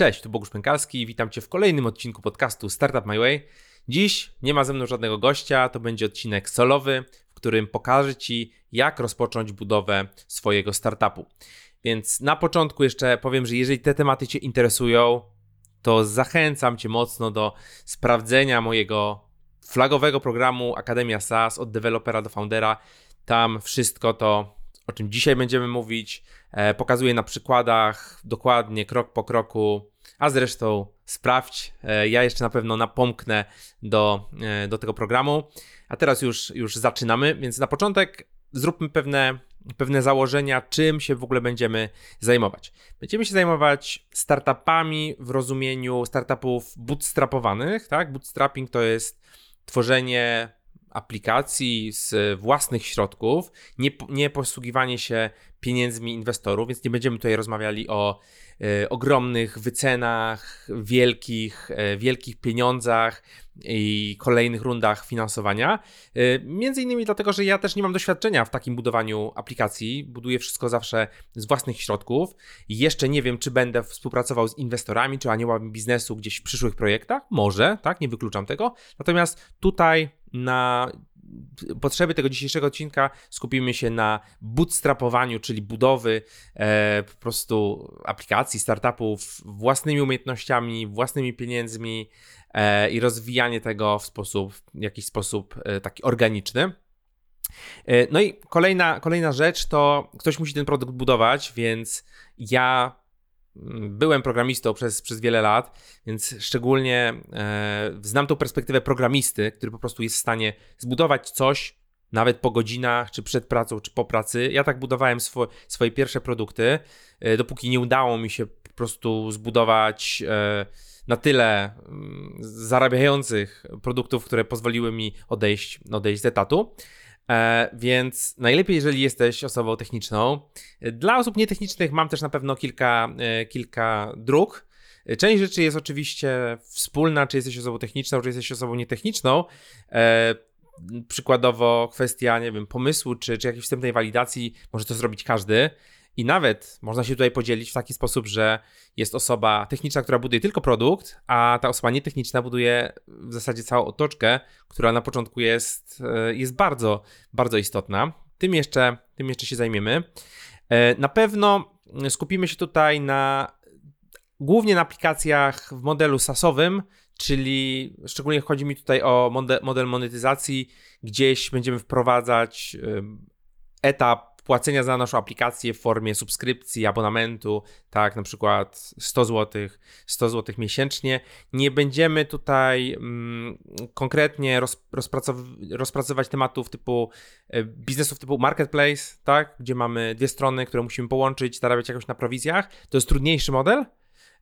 Cześć, tu Bogusz Pękalski, witam Cię w kolejnym odcinku podcastu Startup My Way. Dziś nie ma ze mną żadnego gościa, to będzie odcinek solowy, w którym pokażę Ci, jak rozpocząć budowę swojego startupu. Więc na początku jeszcze powiem, że jeżeli te tematy Cię interesują, to zachęcam Cię mocno do sprawdzenia mojego flagowego programu Akademia SaaS od dewelopera do foundera. Tam wszystko to, o czym dzisiaj będziemy mówić, e, pokazuję na przykładach dokładnie, krok po kroku, a zresztą sprawdź. E, ja jeszcze na pewno napomknę do, e, do tego programu. A teraz już, już zaczynamy, więc na początek zróbmy pewne, pewne założenia, czym się w ogóle będziemy zajmować. Będziemy się zajmować startupami w rozumieniu startupów bootstrapowanych, tak? Bootstrapping to jest tworzenie aplikacji z własnych środków, nie, nie posługiwanie się pieniędzmi inwestorów, więc nie będziemy tutaj rozmawiali o ogromnych wycenach, wielkich, e, wielkich pieniądzach i kolejnych rundach finansowania. E, między innymi dlatego, że ja też nie mam doświadczenia w takim budowaniu aplikacji. Buduję wszystko zawsze z własnych środków. Jeszcze nie wiem, czy będę współpracował z inwestorami, czy aniołami biznesu gdzieś w przyszłych projektach. Może, tak, nie wykluczam tego. Natomiast tutaj na potrzeby tego dzisiejszego odcinka skupimy się na bootstrapowaniu, czyli budowy e, po prostu aplikacji, startupów własnymi umiejętnościami, własnymi pieniędzmi e, i rozwijanie tego w sposób, w jakiś sposób e, taki organiczny. E, no i kolejna, kolejna rzecz to ktoś musi ten produkt budować, więc ja byłem programistą przez, przez wiele lat, więc szczególnie e, znam tą perspektywę programisty, który po prostu jest w stanie zbudować coś, nawet po godzinach, czy przed pracą, czy po pracy. Ja tak budowałem swo swoje pierwsze produkty, e, dopóki nie udało mi się po prostu zbudować e, na tyle mm, zarabiających produktów, które pozwoliły mi odejść, odejść z etatu. E, więc najlepiej, jeżeli jesteś osobą techniczną. Dla osób nietechnicznych mam też na pewno kilka, e, kilka dróg. Część rzeczy jest oczywiście wspólna, czy jesteś osobą techniczną, czy jesteś osobą nietechniczną. E, przykładowo kwestia, nie wiem, pomysłu, czy, czy jakiejś wstępnej walidacji może to zrobić każdy. I nawet można się tutaj podzielić w taki sposób, że jest osoba techniczna, która buduje tylko produkt, a ta osoba nietechniczna buduje w zasadzie całą otoczkę, która na początku jest, e, jest bardzo, bardzo istotna. Tym jeszcze, tym jeszcze się zajmiemy. E, na pewno skupimy się tutaj na głównie na aplikacjach w modelu SaaSowym, czyli szczególnie chodzi mi tutaj o model, model monetyzacji. Gdzieś będziemy wprowadzać etap płacenia za naszą aplikację w formie subskrypcji, abonamentu, tak, na przykład 100 zł, 100 zł miesięcznie. Nie będziemy tutaj mm, konkretnie roz, rozpracow- rozpracować tematów typu e, biznesów typu marketplace, tak, gdzie mamy dwie strony, które musimy połączyć, zarabiać jakoś na prowizjach. To jest trudniejszy model,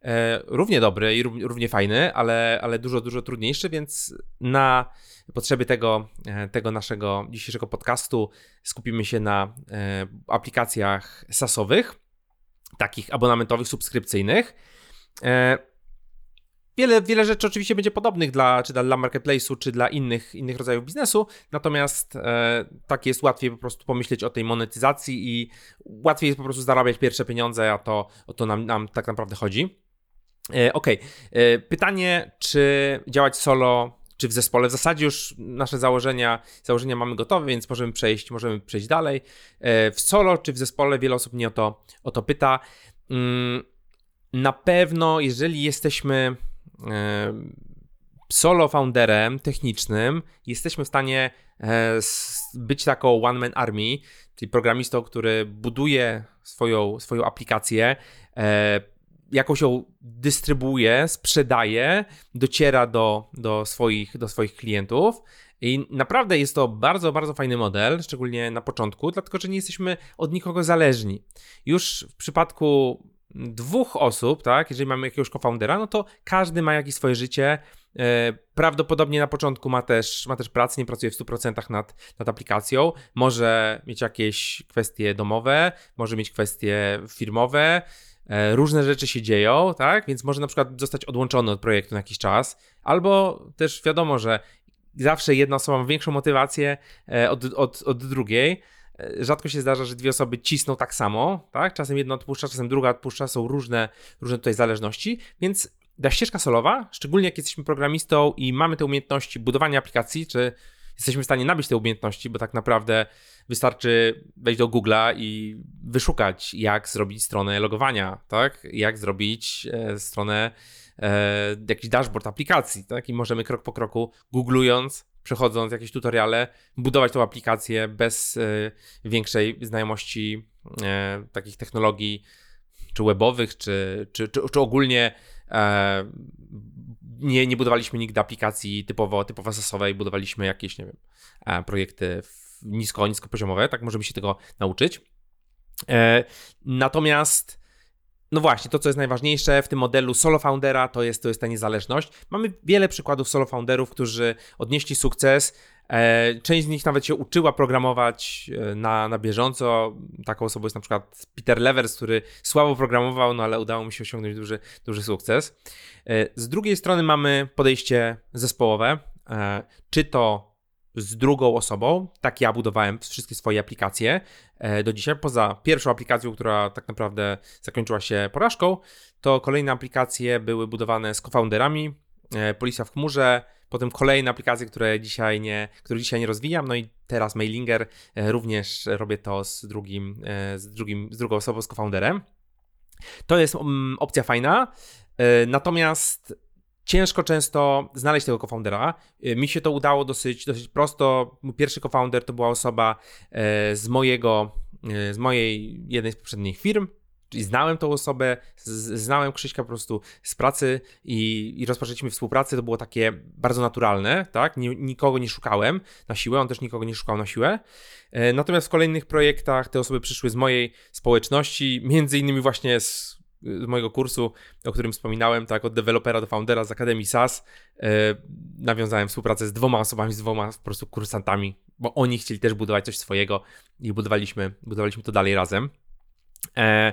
e, równie dobry i równie fajny, ale, ale dużo, dużo trudniejszy, więc na potrzeby tego, e, tego naszego dzisiejszego podcastu skupimy się na e, aplikacjach SaaSowych, takich abonamentowych, subskrypcyjnych. E, wiele, wiele rzeczy oczywiście będzie podobnych dla, czy dla marketplace'u, czy dla innych, innych rodzajów biznesu, natomiast e, tak jest łatwiej po prostu pomyśleć o tej monetyzacji i łatwiej jest po prostu zarabiać pierwsze pieniądze, a to o to nam, nam tak naprawdę chodzi. E, ok, e, pytanie, czy działać solo czy w zespole. W zasadzie już nasze założenia, założenia mamy gotowe, więc możemy przejść, możemy przejść dalej. E, w solo czy w zespole wiele osób mnie o to, o to pyta. Mm, na pewno, jeżeli jesteśmy solo founderem technicznym, jesteśmy w stanie być taką one-man army, czyli programistą, który buduje swoją, swoją aplikację, jakoś ją dystrybuuje, sprzedaje, dociera do, do, swoich, do swoich klientów. I naprawdę jest to bardzo, bardzo fajny model, szczególnie na początku, dlatego że nie jesteśmy od nikogo zależni. Już w przypadku dwóch osób, tak, jeżeli mamy jakiegoś co-foundera, no to każdy ma jakieś swoje życie. E, prawdopodobnie na początku ma też, ma też pracę, nie pracuje w 100% nad, nad aplikacją. Może mieć jakieś kwestie domowe, może mieć kwestie firmowe, różne rzeczy się dzieją, tak? Więc może na przykład zostać odłączony od projektu na jakiś czas, albo też wiadomo, że zawsze jedna osoba ma większą motywację e, od, od, od drugiej. e, rzadko się zdarza, że dwie osoby cisną tak samo, tak? Czasem jedna odpuszcza, czasem druga odpuszcza, są różne, różne tutaj zależności, więc ta ścieżka solowa, szczególnie jak jesteśmy programistą i mamy te umiejętności budowania aplikacji, czy jesteśmy w stanie nabyć te umiejętności, bo tak naprawdę wystarczy wejść do Google'a i wyszukać, jak zrobić stronę logowania, tak? Jak zrobić e, stronę, e, jakiś dashboard aplikacji, tak? I możemy krok po kroku, googlując, przechodząc jakieś tutoriale, budować tą aplikację bez e, większej znajomości takich technologii, czy webowych, czy, czy, czy, czy ogólnie nie, nie budowaliśmy nigdy aplikacji typowo, typowo sasowej, budowaliśmy jakieś, nie wiem, projekty nisko, niskopoziomowe, tak możemy się tego nauczyć. E, natomiast no właśnie, to co jest najważniejsze w tym modelu solo foundera to jest, to jest ta niezależność. Mamy wiele przykładów solo founderów, którzy odnieśli sukces. E, część z nich nawet się uczyła programować e, na, na bieżąco. Taką osobą jest na przykład Peter Levers, który słabo programował, no ale udało mu się osiągnąć duży, duży sukces. Z drugiej strony mamy podejście zespołowe. Czy to z drugą osobą. Tak ja budowałem wszystkie swoje aplikacje e, do dzisiaj. Poza pierwszą aplikacją, która tak naprawdę zakończyła się porażką, to kolejne aplikacje były budowane z co-founderami, e, Policja w chmurze, potem kolejne aplikacje, które dzisiaj nie, które dzisiaj nie rozwijam, no i teraz Mailinger, e, również robię to z drugim, z drugim, z drugą osobą, z co-founderem. To jest mm, opcja fajna, natomiast ciężko często znaleźć tego co-foundera. Y, mi się to udało dosyć, dosyć prosto. Mój pierwszy co-founder to była osoba e, z mojego, e, z mojej jednej z poprzednich firm, Czyli znałem tą osobę, znałem Krzyśka po prostu z pracy i, i rozpoczęliśmy współpracę. To było takie bardzo naturalne, tak? nikogo nie szukałem na siłę, on też nikogo nie szukał na siłę. E, natomiast w kolejnych projektach te osoby przyszły z mojej społeczności, między innymi właśnie z z mojego kursu, o którym wspominałem, tak, od dewelopera do foundera z Akademii SAS, e, nawiązałem współpracę z dwoma osobami, z dwoma po prostu kursantami, bo oni chcieli też budować coś swojego i budowaliśmy, budowaliśmy to dalej razem. E,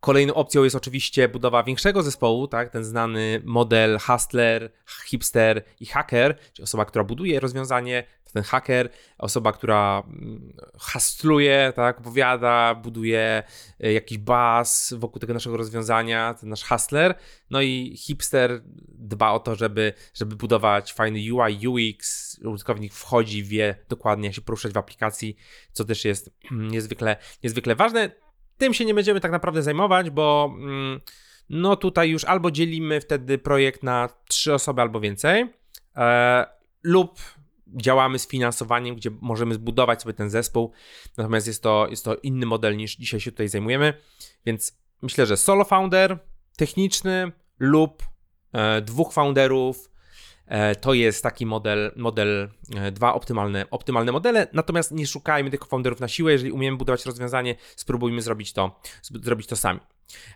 Kolejną opcją jest oczywiście budowa większego zespołu, tak? ten znany model hustler, hipster i hacker, czyli osoba, która buduje rozwiązanie, ten hacker, osoba, która mm, hastluje, tak? opowiada, buduje e, jakiś baz wokół tego naszego rozwiązania, ten nasz hustler, no i hipster dba o to, żeby, żeby budować fajny UI, UX, użytkownik wchodzi, wie dokładnie jak się poruszać w aplikacji, co też jest niezwykle, niezwykle ważne tym się nie będziemy tak naprawdę zajmować, bo mm, no tutaj już albo dzielimy wtedy projekt na trzy osoby albo więcej, e, lub działamy z finansowaniem, gdzie możemy zbudować sobie ten zespół. Natomiast jest to, jest to inny model niż dzisiaj się tutaj zajmujemy. Więc myślę, że solo founder, techniczny lub e, dwóch founderów, to jest taki model, model e, dwa optymalne, optymalne modele, natomiast nie szukajmy tych founderów na siłę, jeżeli umiemy budować rozwiązanie, spróbujmy zrobić to, zrobić to sami.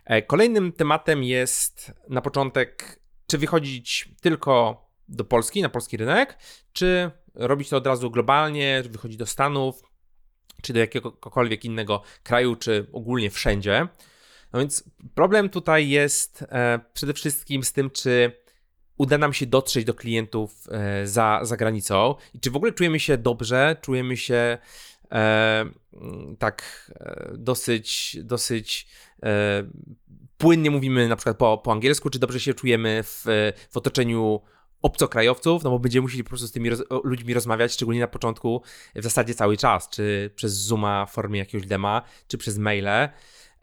E, kolejnym tematem jest na początek, czy wychodzić tylko do Polski, na polski rynek, czy robić to od razu globalnie, wychodzić do Stanów, czy do jakiegokolwiek innego kraju, czy ogólnie wszędzie. No więc problem tutaj jest e, przede wszystkim z tym, czy uda nam się dotrzeć do klientów e, za, za granicą? I czy w ogóle czujemy się dobrze, czujemy się e, tak e, dosyć, dosyć e, płynnie mówimy na przykład po, po angielsku, czy dobrze się czujemy w, w otoczeniu obcokrajowców, no bo będziemy musieli po prostu z tymi roz ludźmi rozmawiać, szczególnie na początku, w zasadzie cały czas, czy przez Zooma w formie jakiegoś dema, czy przez maile.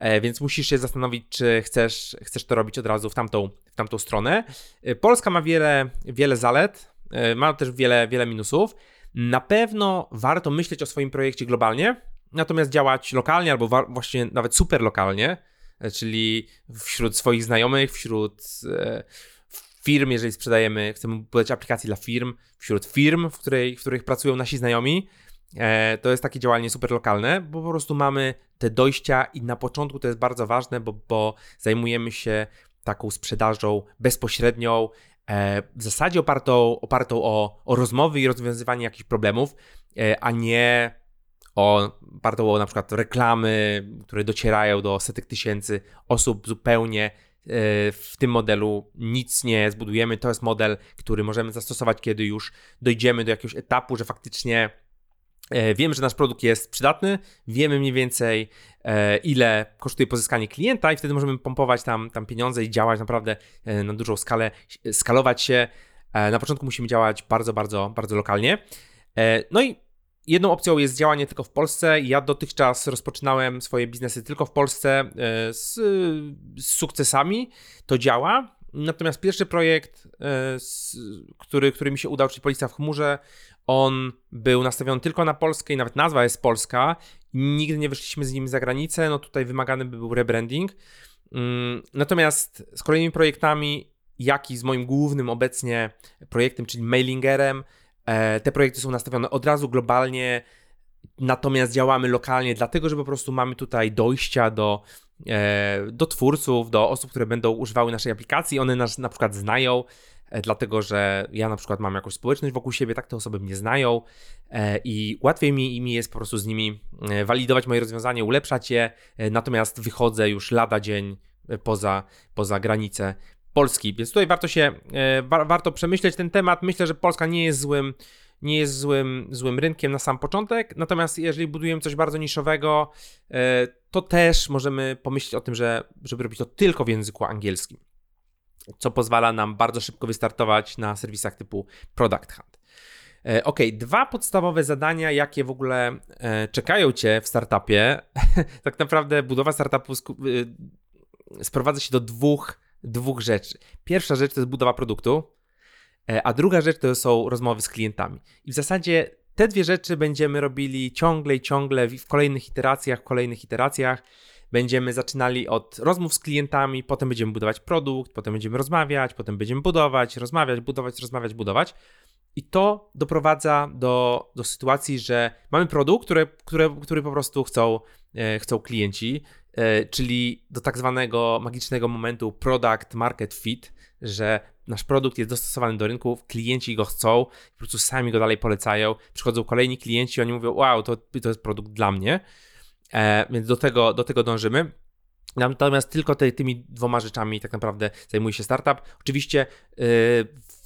E, więc musisz się zastanowić, czy chcesz, chcesz to robić od razu w tamtą, w tamtą stronę. E, Polska ma wiele, wiele zalet, e, ma też wiele, wiele minusów. Na pewno warto myśleć o swoim projekcie globalnie, natomiast działać lokalnie albo właśnie nawet super lokalnie, czyli wśród swoich znajomych, wśród firm, jeżeli sprzedajemy, chcemy budować aplikacje dla firm, wśród firm, w, której, w których pracują nasi znajomi, to jest takie działanie super lokalne, bo po prostu mamy te dojścia i na początku to jest bardzo ważne, bo, bo zajmujemy się taką sprzedażą bezpośrednią, e, w zasadzie opartą, opartą o, o rozmowy i rozwiązywanie jakichś problemów, e, a nie o, opartą o na przykład reklamy, które docierają do setek tysięcy osób zupełnie w tym modelu nic nie zbudujemy. To jest model, który możemy zastosować, kiedy już dojdziemy do jakiegoś etapu, że faktycznie E, wiemy, że nasz produkt jest przydatny, wiemy mniej więcej, e, ile kosztuje pozyskanie klienta, i wtedy możemy pompować tam, tam pieniądze i działać naprawdę e, na dużą skalę, skalować się. Na początku musimy działać bardzo, bardzo, bardzo lokalnie. No i jedną opcją jest działanie tylko w Polsce. Ja dotychczas rozpoczynałem swoje biznesy tylko w Polsce z, z sukcesami. To działa. Natomiast pierwszy projekt, który, który mi się udał, czyli Policja w chmurze, on był nastawiony tylko na Polskę i nawet nazwa jest polska. Nigdy nie wyszliśmy z nim za granicę, no tutaj wymagany by był rebranding. Mm, natomiast z kolejnymi projektami, jak i z moim głównym obecnie projektem, czyli mailingerem, e, te projekty są nastawione od razu globalnie, natomiast działamy lokalnie, dlatego że po prostu mamy tutaj dojścia do, e, do twórców, do osób, które będą używały naszej aplikacji. One nas na przykład znają, dlatego że ja na przykład mam jakąś społeczność wokół siebie, tak te osoby mnie znają e, i łatwiej mi, mi jest po prostu z nimi e, walidować moje rozwiązanie, ulepszać je, natomiast wychodzę już lada dzień poza, poza granice Polski. Więc tutaj warto się, warto przemyśleć ten temat. Myślę, że Polska nie jest złym, nie jest złym, złym rynkiem na sam początek, natomiast jeżeli budujemy coś bardzo niszowego, to też możemy pomyśleć o tym, że, żeby robić to tylko w języku angielskim co pozwala nam bardzo szybko wystartować na serwisach typu Product Hunt. E, ok, dwa podstawowe zadania, jakie w ogóle e, czekają Cię w startupie. tak naprawdę budowa startupu e, sprowadza się do dwóch, dwóch rzeczy. Pierwsza rzecz to jest budowa produktu, a druga rzecz to są rozmowy z klientami. I w zasadzie te dwie rzeczy będziemy robili ciągle i ciągle w kolejnych iteracjach, w kolejnych iteracjach. Będziemy zaczynali od rozmów z klientami, potem będziemy budować produkt, potem będziemy rozmawiać, potem będziemy budować, rozmawiać, budować, rozmawiać, budować. I to doprowadza do, do sytuacji, że mamy produkt, który, który, który po prostu chcą, e, chcą klienci, e, czyli do tak zwanego magicznego momentu product market fit, że nasz produkt jest dostosowany do rynku, klienci go chcą, po prostu sami go dalej polecają. Przychodzą kolejni klienci, oni mówią: Wow, to, to jest produkt dla mnie. E, więc do tego, do tego dążymy. Natomiast tylko te, tymi dwoma rzeczami tak naprawdę zajmuje się startup. Oczywiście y,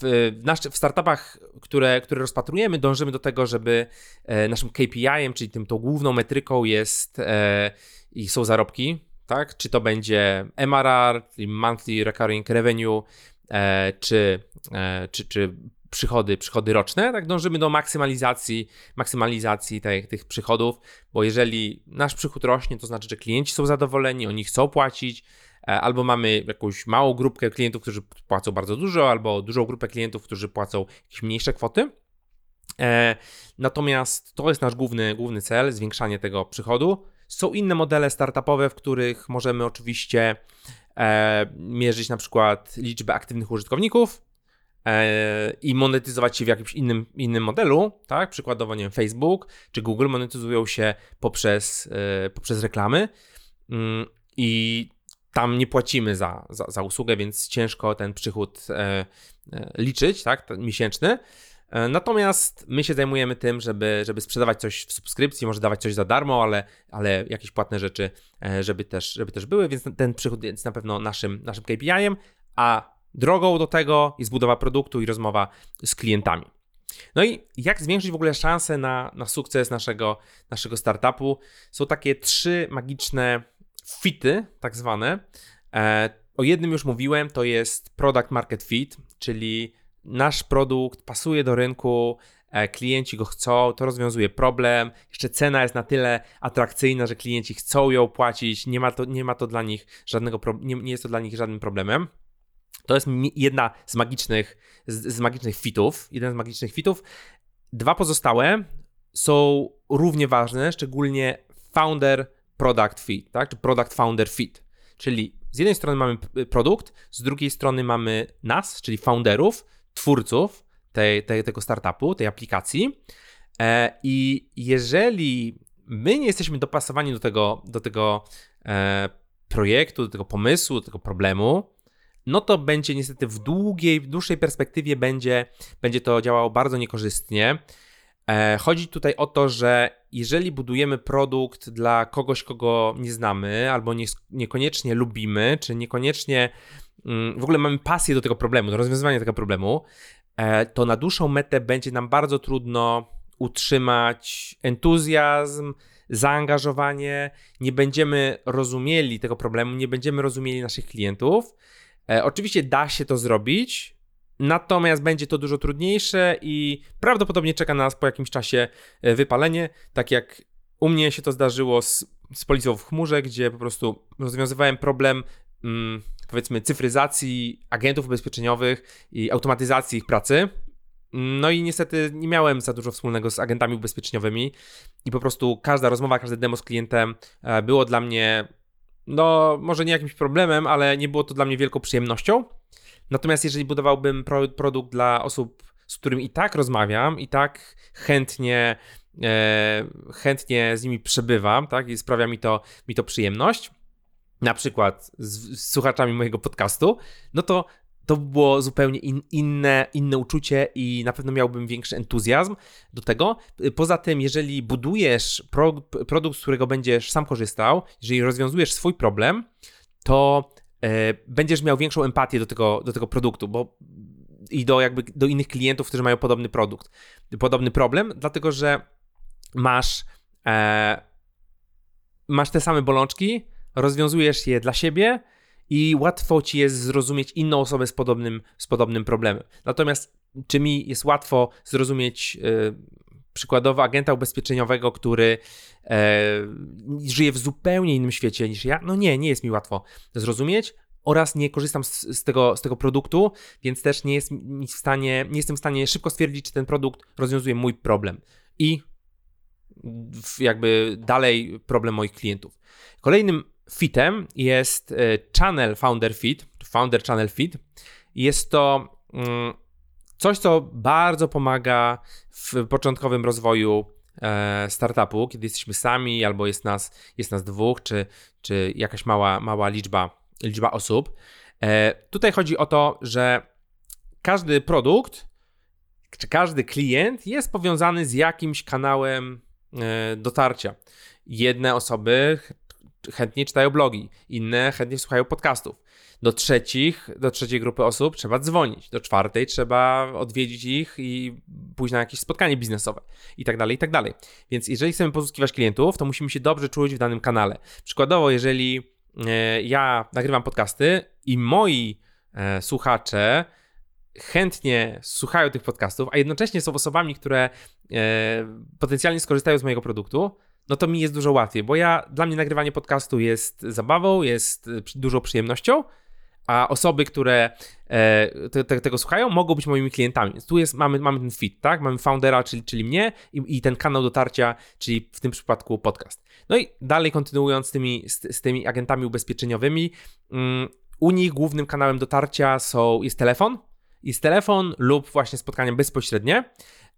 w, w startupach, które, które rozpatrujemy, dążymy do tego, żeby e, naszym KPI-em, czyli tym tą główną metryką jest e, i są zarobki, tak? Czy to będzie MRR, czyli Monthly Recurring Revenue, czy, czy, czy przychody, przychody roczne, tak dążymy do maksymalizacji, maksymalizacji tych, tych przychodów, bo jeżeli nasz przychód rośnie, to znaczy, że klienci są zadowoleni, oni chcą płacić, e, albo mamy jakąś małą grupkę klientów, którzy płacą bardzo dużo, albo dużą grupę klientów, którzy płacą jakieś mniejsze kwoty. E, natomiast to jest nasz główny, główny cel, zwiększanie tego przychodu. Są inne modele startupowe, w których możemy oczywiście e, mierzyć na przykład liczbę aktywnych użytkowników, i monetyzować się w jakimś innym, innym modelu, tak? Przykładowo, nie wiem, Facebook czy Google monetyzują się poprzez, e, poprzez reklamy mm, i tam nie płacimy za, za, za usługę, więc ciężko ten przychód e, liczyć, tak? Miesięczny. Natomiast my się zajmujemy tym, żeby, żeby sprzedawać coś w subskrypcji, może dawać coś za darmo, ale, ale jakieś płatne rzeczy, żeby też, żeby też były, więc ten przychód jest na pewno naszym, naszym KPI-em, a Drogą do tego jest budowa produktu i rozmowa z klientami. No i jak zwiększyć w ogóle szanse na, na sukces naszego, naszego startupu? Są takie trzy magiczne fity, tak zwane. E, o jednym już mówiłem, to jest product market fit, czyli nasz produkt pasuje do rynku, e, klienci go chcą, to rozwiązuje problem. Jeszcze cena jest na tyle atrakcyjna, że klienci chcą ją płacić, nie ma to, nie ma to dla nich żadnego, nie, nie jest to dla nich żadnym problemem. To jest jedna z magicznych, z, z magicznych fitów, jeden z magicznych fitów. Dwa pozostałe są równie ważne, szczególnie founder product fit, tak? Czy product founder fit. Czyli z jednej strony mamy produkt, z drugiej strony mamy nas, czyli founderów, twórców tej, tej, tego startupu, tej aplikacji. E, I jeżeli my nie jesteśmy dopasowani do tego, do tego e, projektu, do tego pomysłu, do tego problemu, no to będzie niestety w długiej, w dłuższej perspektywie będzie, będzie to działało bardzo niekorzystnie. E, chodzi tutaj o to, że jeżeli budujemy produkt dla kogoś, kogo nie znamy, albo nie, niekoniecznie lubimy, czy niekoniecznie mm, w ogóle mamy pasję do tego problemu, do rozwiązywania tego problemu, e, to na dłuższą metę będzie nam bardzo trudno utrzymać entuzjazm, zaangażowanie, nie będziemy rozumieli tego problemu, nie będziemy rozumieli naszych klientów. E, oczywiście da się to zrobić, natomiast będzie to dużo trudniejsze i prawdopodobnie czeka nas po jakimś czasie e, wypalenie, tak jak u mnie się to zdarzyło z, z policją w chmurze, gdzie po prostu rozwiązywałem problem mm, powiedzmy cyfryzacji agentów ubezpieczeniowych i automatyzacji ich pracy. No i niestety nie miałem za dużo wspólnego z agentami ubezpieczeniowymi i po prostu każda rozmowa, każde demo z klientem e, było dla mnie, no może nie jakimś problemem, ale nie było to dla mnie wielką przyjemnością. Natomiast jeżeli budowałbym pro, produkt dla osób, z którymi i tak rozmawiam, i tak chętnie, e, chętnie z nimi przebywam, tak, i sprawia mi to, mi to przyjemność, na przykład z, z słuchaczami mojego podcastu, no to to było zupełnie in, inne, inne uczucie i na pewno miałbym większy entuzjazm do tego. Poza tym, jeżeli budujesz pro, produkt, z którego będziesz sam korzystał, jeżeli rozwiązujesz swój problem, to e, będziesz miał większą empatię do tego, do tego produktu, bo i do jakby do innych klientów, którzy mają podobny produkt, podobny problem, dlatego że masz e, masz te same bolączki, rozwiązujesz je dla siebie i łatwo ci jest zrozumieć inną osobę z podobnym, z podobnym problemem. Natomiast czy mi jest łatwo zrozumieć yy, przykładowo agenta ubezpieczeniowego, który e, żyje w zupełnie innym świecie niż ja? No nie, nie jest mi łatwo zrozumieć oraz nie korzystam z, z, tego, z tego produktu, więc też nie, jest mi w stanie, nie jestem w stanie szybko stwierdzić, czy ten produkt rozwiązuje mój problem i jakby dalej problem moich klientów. Kolejnym fitem jest e, Channel Founder Fit, Founder Channel Fit. Jest to mm, coś, co bardzo pomaga w początkowym rozwoju e, startupu, kiedy jesteśmy sami, albo jest nas, jest nas dwóch, czy, czy jakaś mała, mała liczba, liczba osób. E, tutaj chodzi o to, że każdy produkt, czy każdy klient jest powiązany z jakimś kanałem dotarcia. Jedne osoby chętnie czytają blogi, inne chętnie słuchają podcastów. Do trzecich, do trzeciej grupy osób trzeba dzwonić, do czwartej trzeba odwiedzić ich i pójść na jakieś spotkanie biznesowe i tak dalej, i tak dalej. Więc jeżeli chcemy pozyskiwać klientów, to musimy się dobrze czuć w danym kanale. Przykładowo, jeżeli e, ja nagrywam podcasty i moi e, słuchacze chętnie słuchają tych podcastów, a jednocześnie są osobami, które e, potencjalnie skorzystają z mojego produktu, no to mi jest dużo łatwiej, bo ja, dla mnie nagrywanie podcastu jest zabawą, jest y, dużą przyjemnością, a osoby, które e, te, te, tego słuchają, mogą być moimi klientami. Więc tu jest, mamy, mamy ten fit, tak? Mamy foundera, czyli, czyli mnie i, i, ten kanał dotarcia, czyli w tym przypadku podcast. No i dalej kontynuując z tymi, z, z tymi agentami ubezpieczeniowymi, um, u nich głównym kanałem dotarcia są, jest telefon, jest telefon lub właśnie spotkania bezpośrednie.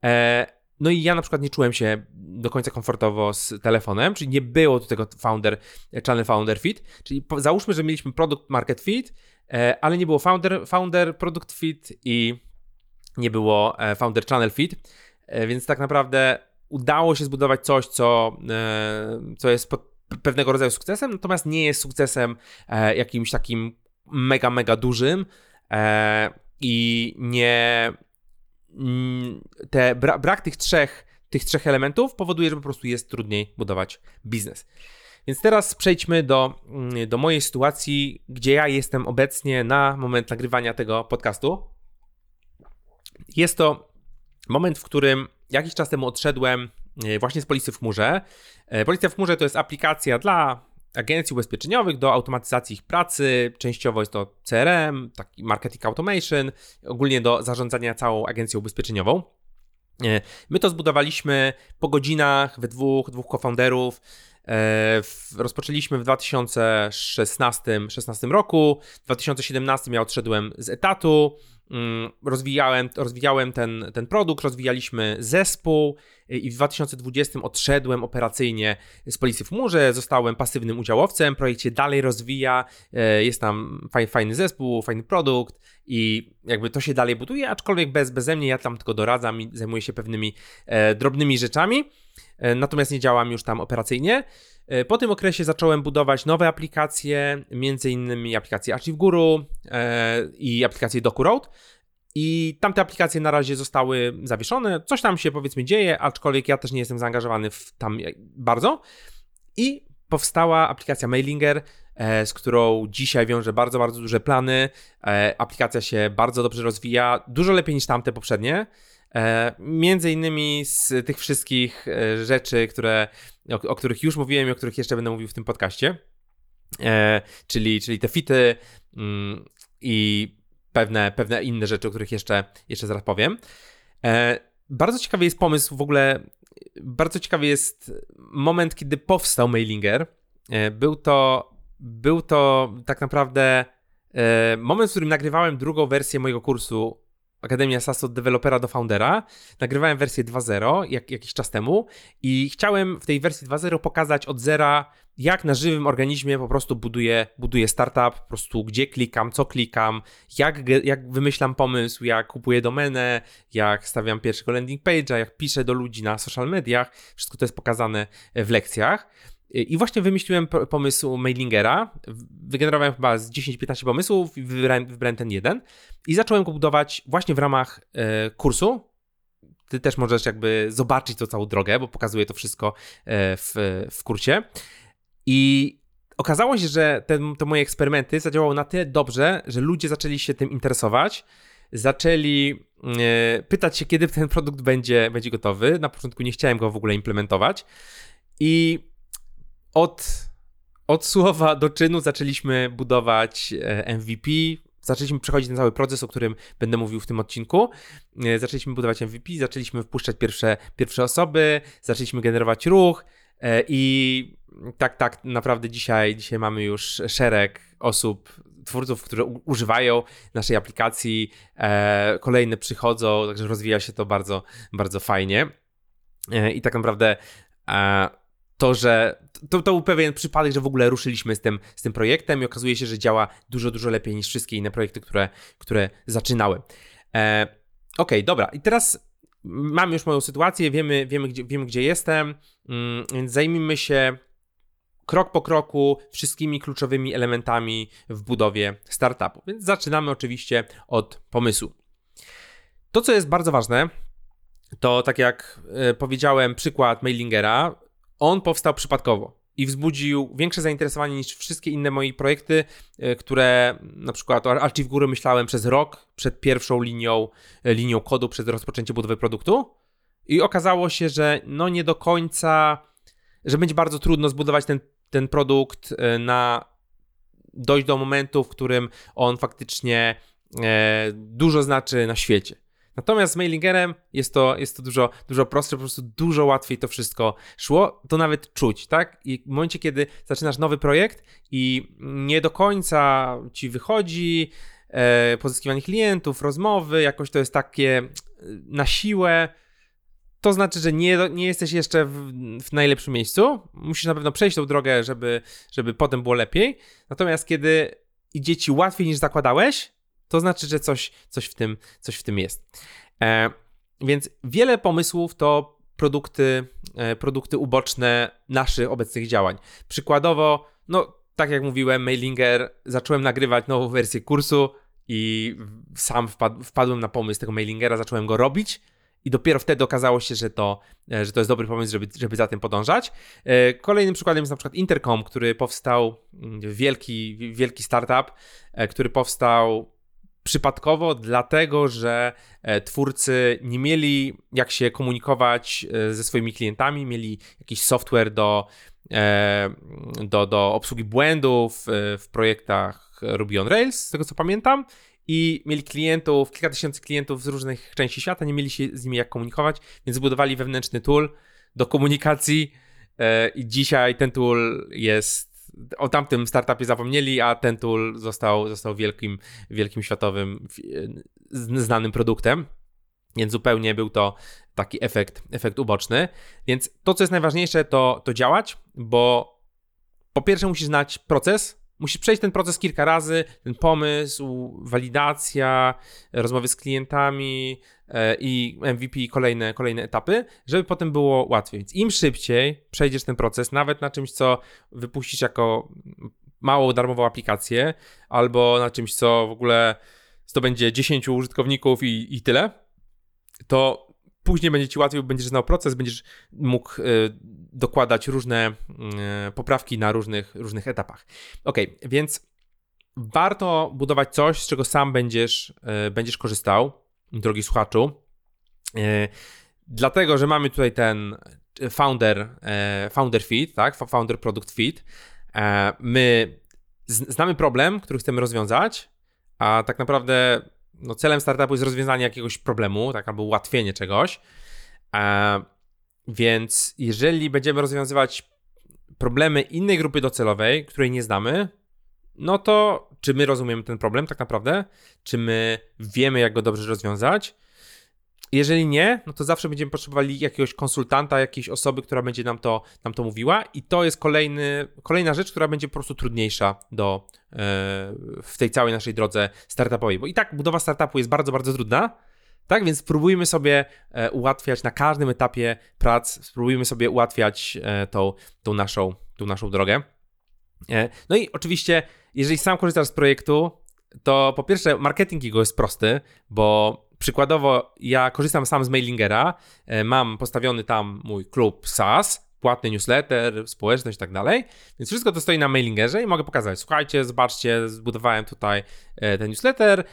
E, no i ja na przykład nie czułem się do końca komfortowo z telefonem, czyli nie było do tego founder, channel founder fit, czyli załóżmy, że mieliśmy produkt market fit, e, ale nie było founder, founder product fit i nie było e, founder channel fit, e, więc tak naprawdę udało się zbudować coś, co, co jest pewnego rodzaju sukcesem, natomiast nie jest sukcesem jakimś takim mega, mega dużym i nie te, bra, brak tych trzech, tych trzech elementów powoduje, że po prostu jest trudniej budować biznes. Więc teraz przejdźmy do, mm, do mojej sytuacji, gdzie ja jestem obecnie na moment nagrywania tego podcastu. Jest to moment, w którym jakiś czas temu odszedłem e, właśnie z Policji w chmurze. E, Policja w chmurze to jest aplikacja dla agencji ubezpieczeniowych do automatyzacji ich pracy. Częściowo jest to CRM, taki marketing automation, ogólnie do zarządzania całą agencją ubezpieczeniową. E, my to zbudowaliśmy po godzinach we dwóch, dwóch co-founderów. E, rozpoczęliśmy w 2016 16 roku. W 2017 ja odszedłem z etatu. Mm, rozwijałem, rozwijałem ten, ten produkt, rozwijaliśmy zespół i w 2020 odszedłem operacyjnie z Policji w Murze, zostałem pasywnym udziałowcem, projekcie dalej rozwija, e, jest tam fajny zespół, fajny produkt i jakby to się dalej buduje, aczkolwiek bez, beze mnie ja tam tylko doradzam i zajmuję się pewnymi e, drobnymi rzeczami, e, natomiast nie działam już tam operacyjnie. E, po tym okresie zacząłem budować nowe aplikacje, między innymi aplikację Archive Guru e, i aplikację DocuRoad. I tamte aplikacje na razie zostały zawieszone. Coś tam się powiedzmy dzieje, aczkolwiek ja też nie jestem zaangażowany w tam bardzo. I powstała aplikacja Mailinger, e, z którą dzisiaj wiążę bardzo, bardzo duże plany. E, aplikacja się bardzo dobrze rozwija, dużo lepiej niż tamte poprzednie. E, między innymi z tych wszystkich rzeczy, które, o, o których już mówiłem i o których jeszcze będę mówił w tym podcaście, czyli, czyli te fity mm, i pewne, pewne inne rzeczy, o których jeszcze, jeszcze zaraz powiem. Bardzo ciekawy jest pomysł w ogóle bardzo ciekawy jest moment, kiedy powstał Mailinger. E, był to, był to tak naprawdę e, moment, w którym nagrywałem drugą wersję mojego kursu Akademia SAS od dewelopera do foundera. Nagrywałem wersję 2.0 jak, jakiś czas temu i chciałem w tej wersji 2.0 pokazać od zera, jak na żywym organizmie po prostu buduję, buduję startup, po prostu gdzie klikam, co klikam, jak, jak wymyślam pomysł, jak kupuję domenę, jak stawiam pierwszego landing page'a, jak piszę do ludzi na social mediach. Wszystko to jest pokazane w lekcjach. I właśnie wymyśliłem pomysł mailingera. Wygenerowałem chyba z 10-15 pomysłów i wybrałem, wybrałem, ten jeden. I zacząłem go budować właśnie w ramach e, kursu. Ty też możesz jakby zobaczyć to całą drogę, bo pokazuję to wszystko e, w, w kursie. I okazało się, że te, te moje eksperymenty zadziałały na tyle dobrze, że ludzie zaczęli się tym interesować. Zaczęli e, pytać się, kiedy ten produkt będzie, będzie gotowy. Na początku nie chciałem go w ogóle implementować. I od, od słowa do czynu zaczęliśmy budować e, MVP, zaczęliśmy przechodzić ten cały proces, o którym będę mówił w tym odcinku. E, zaczęliśmy budować MVP, zaczęliśmy wpuszczać pierwsze, pierwsze osoby, zaczęliśmy generować ruch e, i tak, tak, naprawdę dzisiaj, dzisiaj mamy już szereg osób, twórców, które używają naszej aplikacji, kolejne przychodzą, także rozwija się to bardzo, bardzo fajnie. I tak naprawdę to, że to, to był pewien przypadek, że w ogóle ruszyliśmy z tym, z tym projektem i okazuje się, że działa dużo, dużo lepiej niż wszystkie inne projekty, które, które zaczynały. E, ok, dobra. I teraz mamy już moją sytuację, wiemy, wiemy, gdzie, wiemy, gdzie jestem, mm, więc zajmijmy się krok po kroku wszystkimi kluczowymi elementami w budowie startupu. Więc zaczynamy oczywiście od pomysłu. To, co jest bardzo ważne, to tak jak e, powiedziałem, przykład Mailingera, on powstał przypadkowo i wzbudził większe zainteresowanie niż wszystkie inne moje projekty, e, które na przykład o Archive Góry myślałem przez rok przed pierwszą linią, e, linią kodu, przed rozpoczęciem budowy produktu. I okazało się, że no nie do końca, że będzie bardzo trudno zbudować ten, ten produkt e, na dojść do momentu, w którym on faktycznie dużo znaczy na świecie. Natomiast z Mailingerem jest to, jest to dużo, dużo prostsze, po prostu dużo łatwiej to wszystko szło. To nawet czuć, tak? I w momencie, kiedy zaczynasz nowy projekt i nie do końca ci wychodzi e, pozyskiwanie klientów, rozmowy, jakoś to jest takie e, na siłę, to znaczy, że nie, nie jesteś jeszcze w, w, najlepszym miejscu. Musisz na pewno przejść tą drogę, żeby, żeby potem było lepiej. Natomiast kiedy idzie ci łatwiej niż zakładałeś, to znaczy, że coś, coś, w, tym, coś w tym jest. E, więc wiele pomysłów to produkty, e, produkty uboczne naszych obecnych działań. Przykładowo, no tak jak mówiłem, Mailinger, zacząłem nagrywać nową wersję kursu i sam wpad, wpadłem na pomysł tego Mailingera, zacząłem go robić i dopiero wtedy okazało się, że to, e, że to jest dobry pomysł, żeby, żeby za tym podążać. E, kolejnym przykładem jest na przykład Intercom, który powstał, mm, wielki, wielki startup, który powstał przypadkowo, dlatego że e, twórcy nie mieli jak się komunikować e, ze swoimi klientami, mieli jakiś software do, e, do, do obsługi błędów w projektach Ruby on Rails, z tego co pamiętam. I mieli klientów, kilka tysięcy klientów z różnych części świata, nie mieli się z nimi jak komunikować, więc zbudowali wewnętrzny tool do komunikacji. I dzisiaj ten tool jest o tamtym startupie zapomnieli, a ten tool został, został wielkim, wielkim światowym, znanym produktem. Więc zupełnie był to taki efekt, efekt uboczny. Więc to, co jest najważniejsze, to, to działać, bo po pierwsze musisz znać proces, Musisz przejść ten proces kilka razy, ten pomysł, walidacja, rozmowy z klientami e, i MVP i kolejne, kolejne etapy, żeby potem było łatwiej. Więc im szybciej przejdziesz ten proces, nawet na czymś, co wypuścisz jako małą darmową aplikację, albo na czymś, co w ogóle zdobędzie 10 użytkowników i, i tyle, to później będzie ci łatwiej, będziesz znał proces, będziesz mógł y, dokładać różne y, poprawki na różnych, różnych etapach. Ok, więc warto budować coś, z czego sam będziesz, y, będziesz korzystał, drogi słuchaczu. Dlatego, że mamy tutaj ten founder, founder feed, tak? Founder product feed. My znamy problem, który chcemy rozwiązać, a tak naprawdę no, celem startupu jest rozwiązanie jakiegoś problemu, tak, albo ułatwienie czegoś. E, więc jeżeli będziemy rozwiązywać problemy innej grupy docelowej, której nie znamy, no to czy my rozumiemy ten problem tak naprawdę? Czy my wiemy, jak go dobrze rozwiązać? Jeżeli nie, no to zawsze będziemy potrzebowali jakiegoś konsultanta, jakiejś osoby, która będzie nam to, nam to mówiła, i to jest kolejny, kolejna rzecz, która będzie po prostu trudniejsza do, e, w tej całej naszej drodze startupowej. Bo i tak budowa startupu jest bardzo, bardzo trudna. Tak, więc spróbujmy sobie e, ułatwiać na każdym etapie prac, spróbujmy sobie ułatwiać e, tą, tą, naszą, tą naszą drogę. No i oczywiście, jeżeli sam korzystasz z projektu, to po pierwsze marketing jego jest prosty, bo Przykładowo, ja korzystam sam z Mailingera, e, mam postawiony tam mój klub SAS, płatny newsletter, społeczność i tak dalej, więc wszystko to stoi na Mailingerze i mogę pokazać, słuchajcie, zobaczcie, zbudowałem tutaj e, ten newsletter,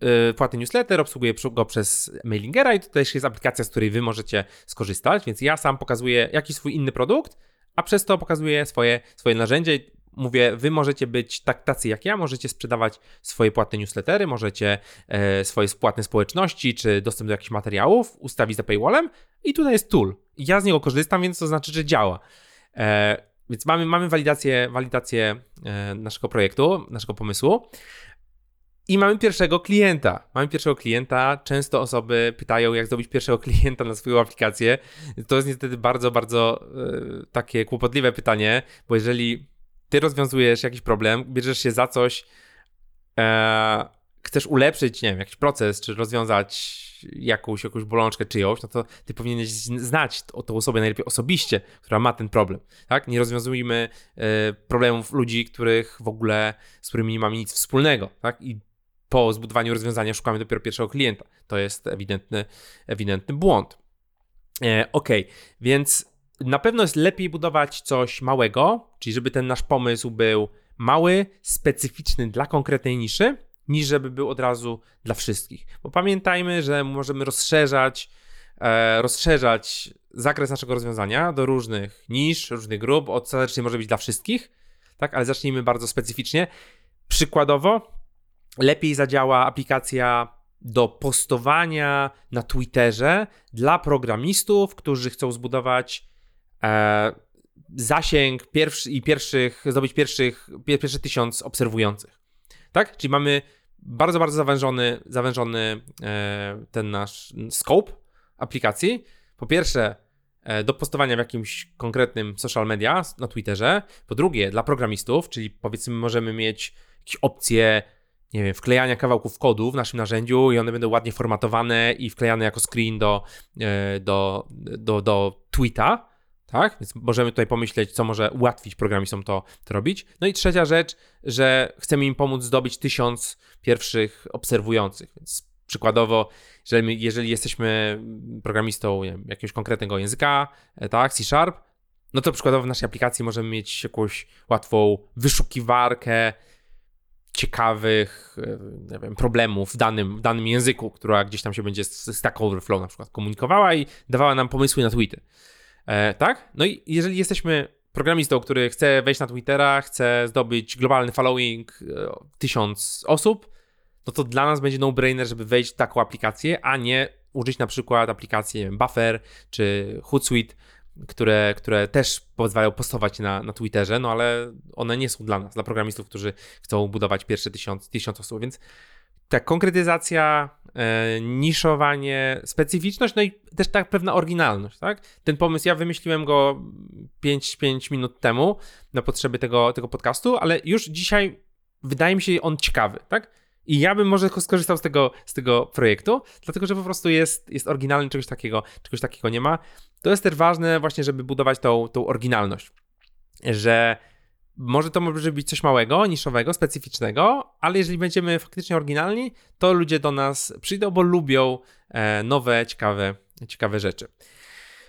e, płatny newsletter, obsługuję go przez Mailingera i to też jest aplikacja, z której wy możecie skorzystać, więc ja sam pokazuję jakiś swój inny produkt, a przez to pokazuję swoje, swoje narzędzie mówię, wy możecie być tak, tacy jak ja, możecie sprzedawać swoje płatne newslettery, możecie e, swoje płatne społeczności, czy dostęp do jakichś materiałów ustawić za paywallem i tutaj jest tool. Ja z niego korzystam, więc to znaczy, że działa. E, więc mamy, mamy walidację, walidację e, naszego projektu, naszego pomysłu. I mamy pierwszego klienta. Mamy pierwszego klienta. Często osoby pytają, jak zrobić pierwszego klienta na swoją aplikację. To jest niestety bardzo, bardzo e, takie kłopotliwe pytanie, bo jeżeli ty rozwiązujesz jakiś problem, bierzesz się za coś, e, chcesz ulepszyć, nie wiem, jakiś proces, czy rozwiązać jakąś, jakąś bolączkę czyjąś, no to ty powinieneś znać tą osobę najlepiej osobiście, która ma ten problem, tak? Nie rozwiązujmy e, problemów ludzi, których w ogóle, z którymi nie mamy nic wspólnego, tak? I po zbudowaniu rozwiązania szukamy dopiero pierwszego klienta. To jest ewidentny, ewidentny błąd. E, ok, więc na pewno jest lepiej budować coś małego, czyli żeby ten nasz pomysł był mały, specyficzny dla konkretnej niszy, niż żeby był od razu dla wszystkich. Bo pamiętajmy, że możemy rozszerzać, e, rozszerzać zakres naszego rozwiązania do różnych nisz, różnych grup. Ostatecznie może być dla wszystkich, tak? Ale zacznijmy bardzo specyficznie. Przykładowo, lepiej zadziała aplikacja do postowania na Twitterze dla programistów, którzy chcą zbudować zasięg pierwszy, i pierwszych, zdobyć pierwszych, pierwszy tysiąc obserwujących. Tak? Czyli mamy bardzo, bardzo zawężony, zawężony e, ten nasz scope aplikacji. Po pierwsze, e, do postowania w jakimś konkretnym social media na Twitterze. Po drugie, dla programistów, czyli powiedzmy, możemy mieć jakieś opcje, nie wiem, wklejania kawałków kodu w naszym narzędziu i one będą ładnie formatowane i wklejane jako screen do, e, do, do, do tweeta tak? Więc możemy tutaj pomyśleć, co może ułatwić programistom to, to robić. No i trzecia rzecz, że chcemy im pomóc zdobyć tysiąc pierwszych obserwujących. Więc przykładowo, jeżeli, jeżeli jesteśmy programistą wiem, jakiegoś konkretnego języka, e, tak, C Sharp, no to przykładowo w naszej aplikacji możemy mieć jakąś łatwą wyszukiwarkę ciekawych e, wiem, problemów w danym, w danym języku, która gdzieś tam się będzie z Stack Overflow na przykład komunikowała i dawała nam pomysły na tweety. E, tak? No i jeżeli jesteśmy programistą, który chce wejść na Twittera, chce zdobyć globalny following e, tysiąc osób, no to dla nas będzie no-brainer, żeby wejść w taką aplikację, a nie użyć na przykład aplikacji wiem, Buffer czy Hootsuite, które, które też pozwalają postować na, na Twitterze, no ale one nie są dla nas, dla programistów, którzy chcą budować pierwsze tysiąc, tysiąc osób, więc ta konkretyzacja, e, niszowanie, specyficzność, no i też tak pewna oryginalność, tak? Ten pomysł, ja wymyśliłem go 5, 5 minut temu na potrzeby tego, tego podcastu, ale już dzisiaj wydaje mi się on ciekawy, tak? I ja bym może skorzystał z tego, z tego projektu, dlatego że po prostu jest, jest oryginalny, czegoś takiego, czegoś takiego nie ma. To jest też ważne właśnie, żeby budować tą, tą oryginalność, że może to może być coś małego, niszowego, specyficznego, ale jeżeli będziemy faktycznie oryginalni, to ludzie do nas przyjdą, bo lubią e, nowe, ciekawe, ciekawe rzeczy.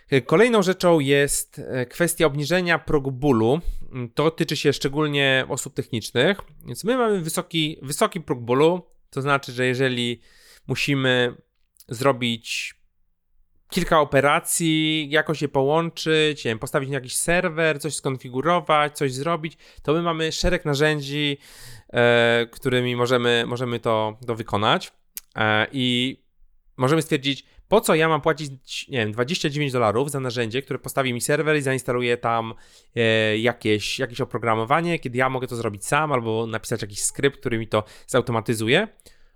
E, kolejną rzeczą jest e, kwestia obniżenia progu bólu. To tyczy się szczególnie osób technicznych, więc my mamy wysoki, wysoki próg bólu, to znaczy, że jeżeli musimy zrobić kilka operacji, jakoś je połączyć, nie wiem, postawić na jakiś serwer, coś skonfigurować, coś zrobić, to my mamy szereg narzędzi, e, którymi możemy, możemy to, to wykonać e, i możemy stwierdzić, po co ja mam płacić, nie wiem, 29 dolarów za narzędzie, które postawi mi serwer i zainstaluje tam e, jakieś, jakieś oprogramowanie, kiedy ja mogę to zrobić sam albo napisać jakiś skrypt, który mi to zautomatyzuje.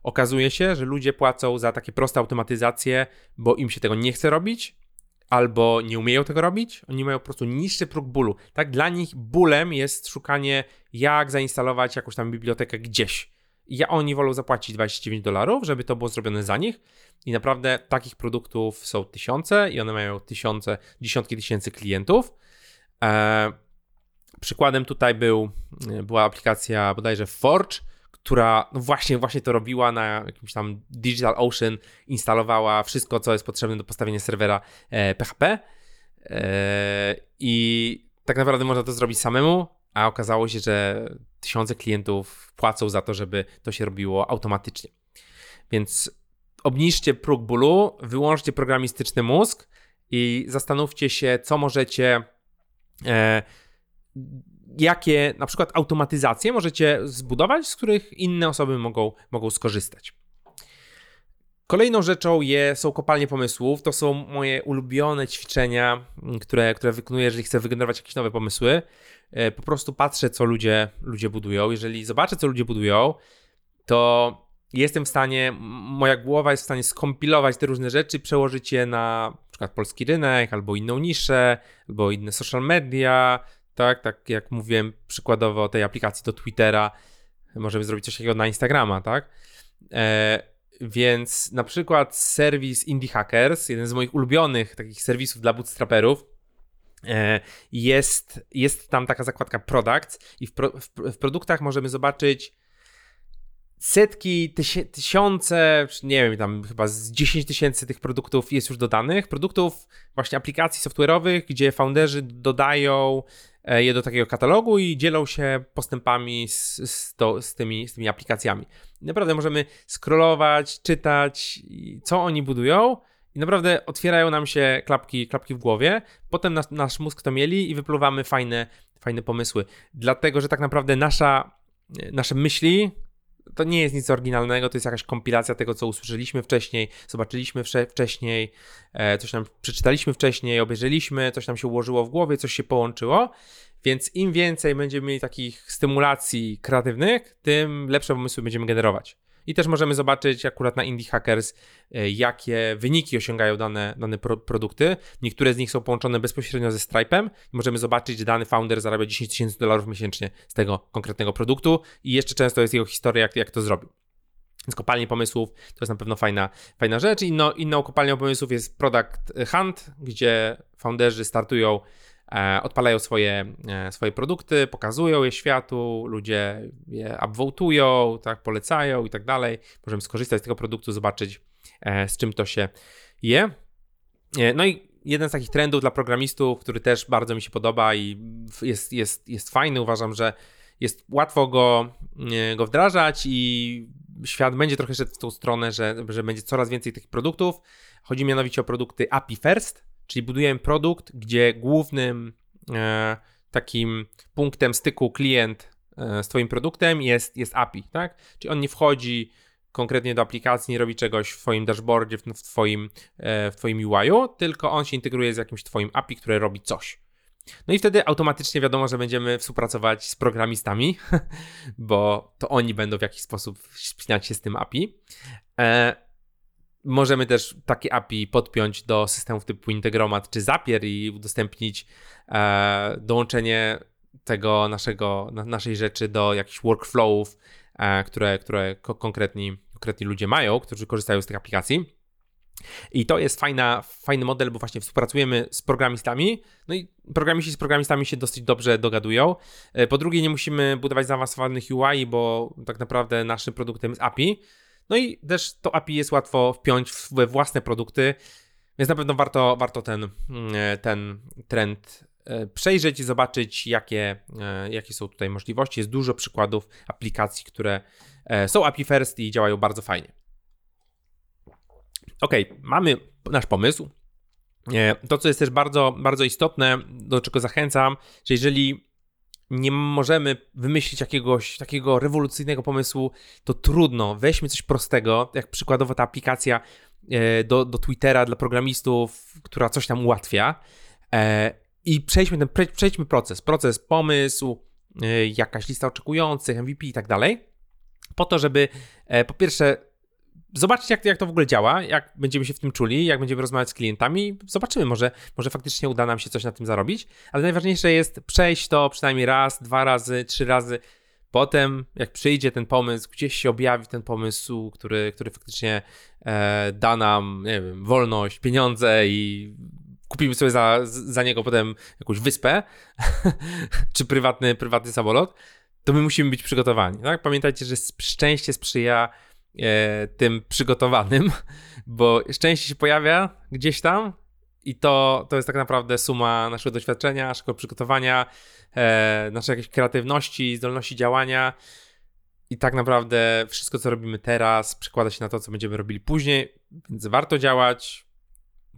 Okazuje się, że ludzie płacą za takie proste automatyzacje, bo im się tego nie chce robić, albo nie umieją tego robić. Oni mają po prostu niższy próg bólu. Tak, dla nich bólem jest szukanie, jak zainstalować jakąś tam bibliotekę gdzieś. I oni wolą zapłacić 29 dolarów, żeby to było zrobione za nich. I naprawdę takich produktów są tysiące i one mają tysiące, dziesiątki tysięcy klientów. Eee, przykładem tutaj był, była aplikacja bodajże Forge, która no właśnie, właśnie to robiła na jakimś tam Digital Ocean, instalowała wszystko, co jest potrzebne do postawienia serwera e, PHP e, i tak naprawdę można to zrobić samemu, a okazało się, że tysiące klientów płacą za to, żeby to się robiło automatycznie. Więc obniżcie próg bólu, wyłączcie programistyczny mózg i zastanówcie się, co możecie e, jakie na przykład automatyzacje możecie zbudować, z których inne osoby mogą, mogą skorzystać. Kolejną rzeczą je, są kopalnie pomysłów. To są moje ulubione ćwiczenia, które, które wykonuję, jeżeli chcę wygenerować jakieś nowe pomysły. E, po prostu patrzę, co ludzie, ludzie budują. Jeżeli zobaczę, co ludzie budują, to jestem w stanie, moja głowa jest w stanie skompilować te różne rzeczy, przełożyć je na, na przykład polski rynek, albo inną niszę, albo inne social media, tak? Tak jak mówiłem przykładowo o tej aplikacji do Twittera, możemy zrobić coś takiego na Instagrama, tak? E, więc na przykład serwis Indie Hackers, jeden z moich ulubionych takich serwisów dla bootstraperów, e, jest, jest tam taka zakładka Products i w, pro, w, w produktach możemy zobaczyć setki, tysiące, nie wiem, tam chyba z 10 tysięcy tych produktów jest już dodanych. Produktów właśnie aplikacji software'owych, gdzie founderzy dodają E, je do takiego katalogu i dzielą się postępami z, z, to, z, tymi, z tymi aplikacjami. naprawdę możemy scrollować, czytać, co oni budują i naprawdę otwierają nam się klapki, klapki w głowie. Potem nas, nasz mózg to mieli i wypluwamy fajne, fajne pomysły. Dlatego, że tak naprawdę nasza, nasze myśli, to nie jest nic oryginalnego, to jest jakaś kompilacja tego, co usłyszeliśmy wcześniej, zobaczyliśmy wcześniej, e, coś nam przeczytaliśmy wcześniej, obejrzeliśmy, coś nam się ułożyło w głowie, coś się połączyło. Więc im więcej będziemy mieli takich stymulacji kreatywnych, tym lepsze pomysły będziemy generować. I też możemy zobaczyć akurat na Indie Hackers, e, jakie wyniki osiągają dane, dane pro, produkty. Niektóre z nich są połączone bezpośrednio ze Stripe'em. Możemy zobaczyć, że dany founder zarabia 10 tysięcy dolarów miesięcznie z tego konkretnego produktu i jeszcze często jest jego historia, jak, jak to zrobił. Więc kopalnie pomysłów to jest na pewno fajna, fajna rzecz. Inno, inną kopalnią pomysłów jest Product Hunt, gdzie founderzy startują odpalają swoje, e, swoje produkty, pokazują je światu, ludzie je upvotują, tak, polecają i tak dalej. Możemy skorzystać z tego produktu, zobaczyć e, z czym to się je. No i jeden z takich trendów dla programistów, który też bardzo mi się podoba i jest, jest, jest fajny, uważam, że jest łatwo go, go wdrażać i świat będzie trochę szedł w tą stronę, że, że będzie coraz więcej tych produktów. Chodzi mianowicie o produkty API First, Czyli budujemy produkt, gdzie głównym e, takim punktem styku klient e, z Twoim produktem jest, jest API, tak? Czyli on nie wchodzi konkretnie do aplikacji, nie robi czegoś w Twoim dashboardzie, w, w Twoim, e, w twoim UI-u, tylko on się integruje z jakimś Twoim API, które robi coś. No i wtedy automatycznie wiadomo, że będziemy współpracować z programistami, bo to oni będą w jakiś sposób spinać się z tym API. E, Możemy też takie API podpiąć do systemów typu Integromat czy Zapier i udostępnić e, dołączenie tego naszego, na, naszej rzeczy do jakichś workflowów, e, które, które konkretni, konkretni ludzie mają, którzy korzystają z tych aplikacji. I to jest fajna, fajny model, bo właśnie współpracujemy z programistami, no i programiści z programistami się dosyć dobrze dogadują. E, po drugie, nie musimy budować zaawansowanych UI, bo tak naprawdę naszym produktem jest API. No i też to API jest łatwo wpiąć we własne produkty, więc na pewno warto, warto ten, mm, e, ten trend e, przejrzeć i zobaczyć, jakie, jakie są tutaj możliwości. Jest dużo przykładów aplikacji, które są API first i działają bardzo fajnie. Ok, mamy nasz pomysł. To, co jest też bardzo, bardzo istotne, do czego zachęcam, że jeżeli nie możemy wymyślić jakiegoś takiego rewolucyjnego pomysłu, to trudno. Weźmy coś prostego, jak przykładowo ta aplikacja e, do, do Twittera dla programistów, która coś tam ułatwia. E, I przejdźmy ten, przejdźmy proces. Proces, pomysł, e, jakaś lista oczekujących, MVP i tak dalej. Po to, żeby po pierwsze zobaczcie, jak, jak to w ogóle działa, jak będziemy się w tym czuli, jak będziemy rozmawiać z klientami. Zobaczymy, może, może faktycznie uda nam się coś na tym zarobić, ale najważniejsze jest przejść to przynajmniej raz, dwa razy, trzy razy. Potem, jak przyjdzie ten pomysł, gdzieś się objawi ten pomysł, który, który faktycznie e, da nam, nie wiem, wolność, pieniądze i kupimy sobie za, za niego potem jakąś wyspę czy prywatny, prywatny samolot, to my musimy być przygotowani. Tak? Pamiętajcie, że szczęście sprzyja tym przygotowanym, bo szczęście się pojawia gdzieś tam i to, to jest tak naprawdę suma naszego doświadczenia, naszego przygotowania, e, naszej jakiejś kreatywności, zdolności działania. I tak naprawdę wszystko, co robimy teraz, przekłada się na to, co będziemy robili później, więc warto działać.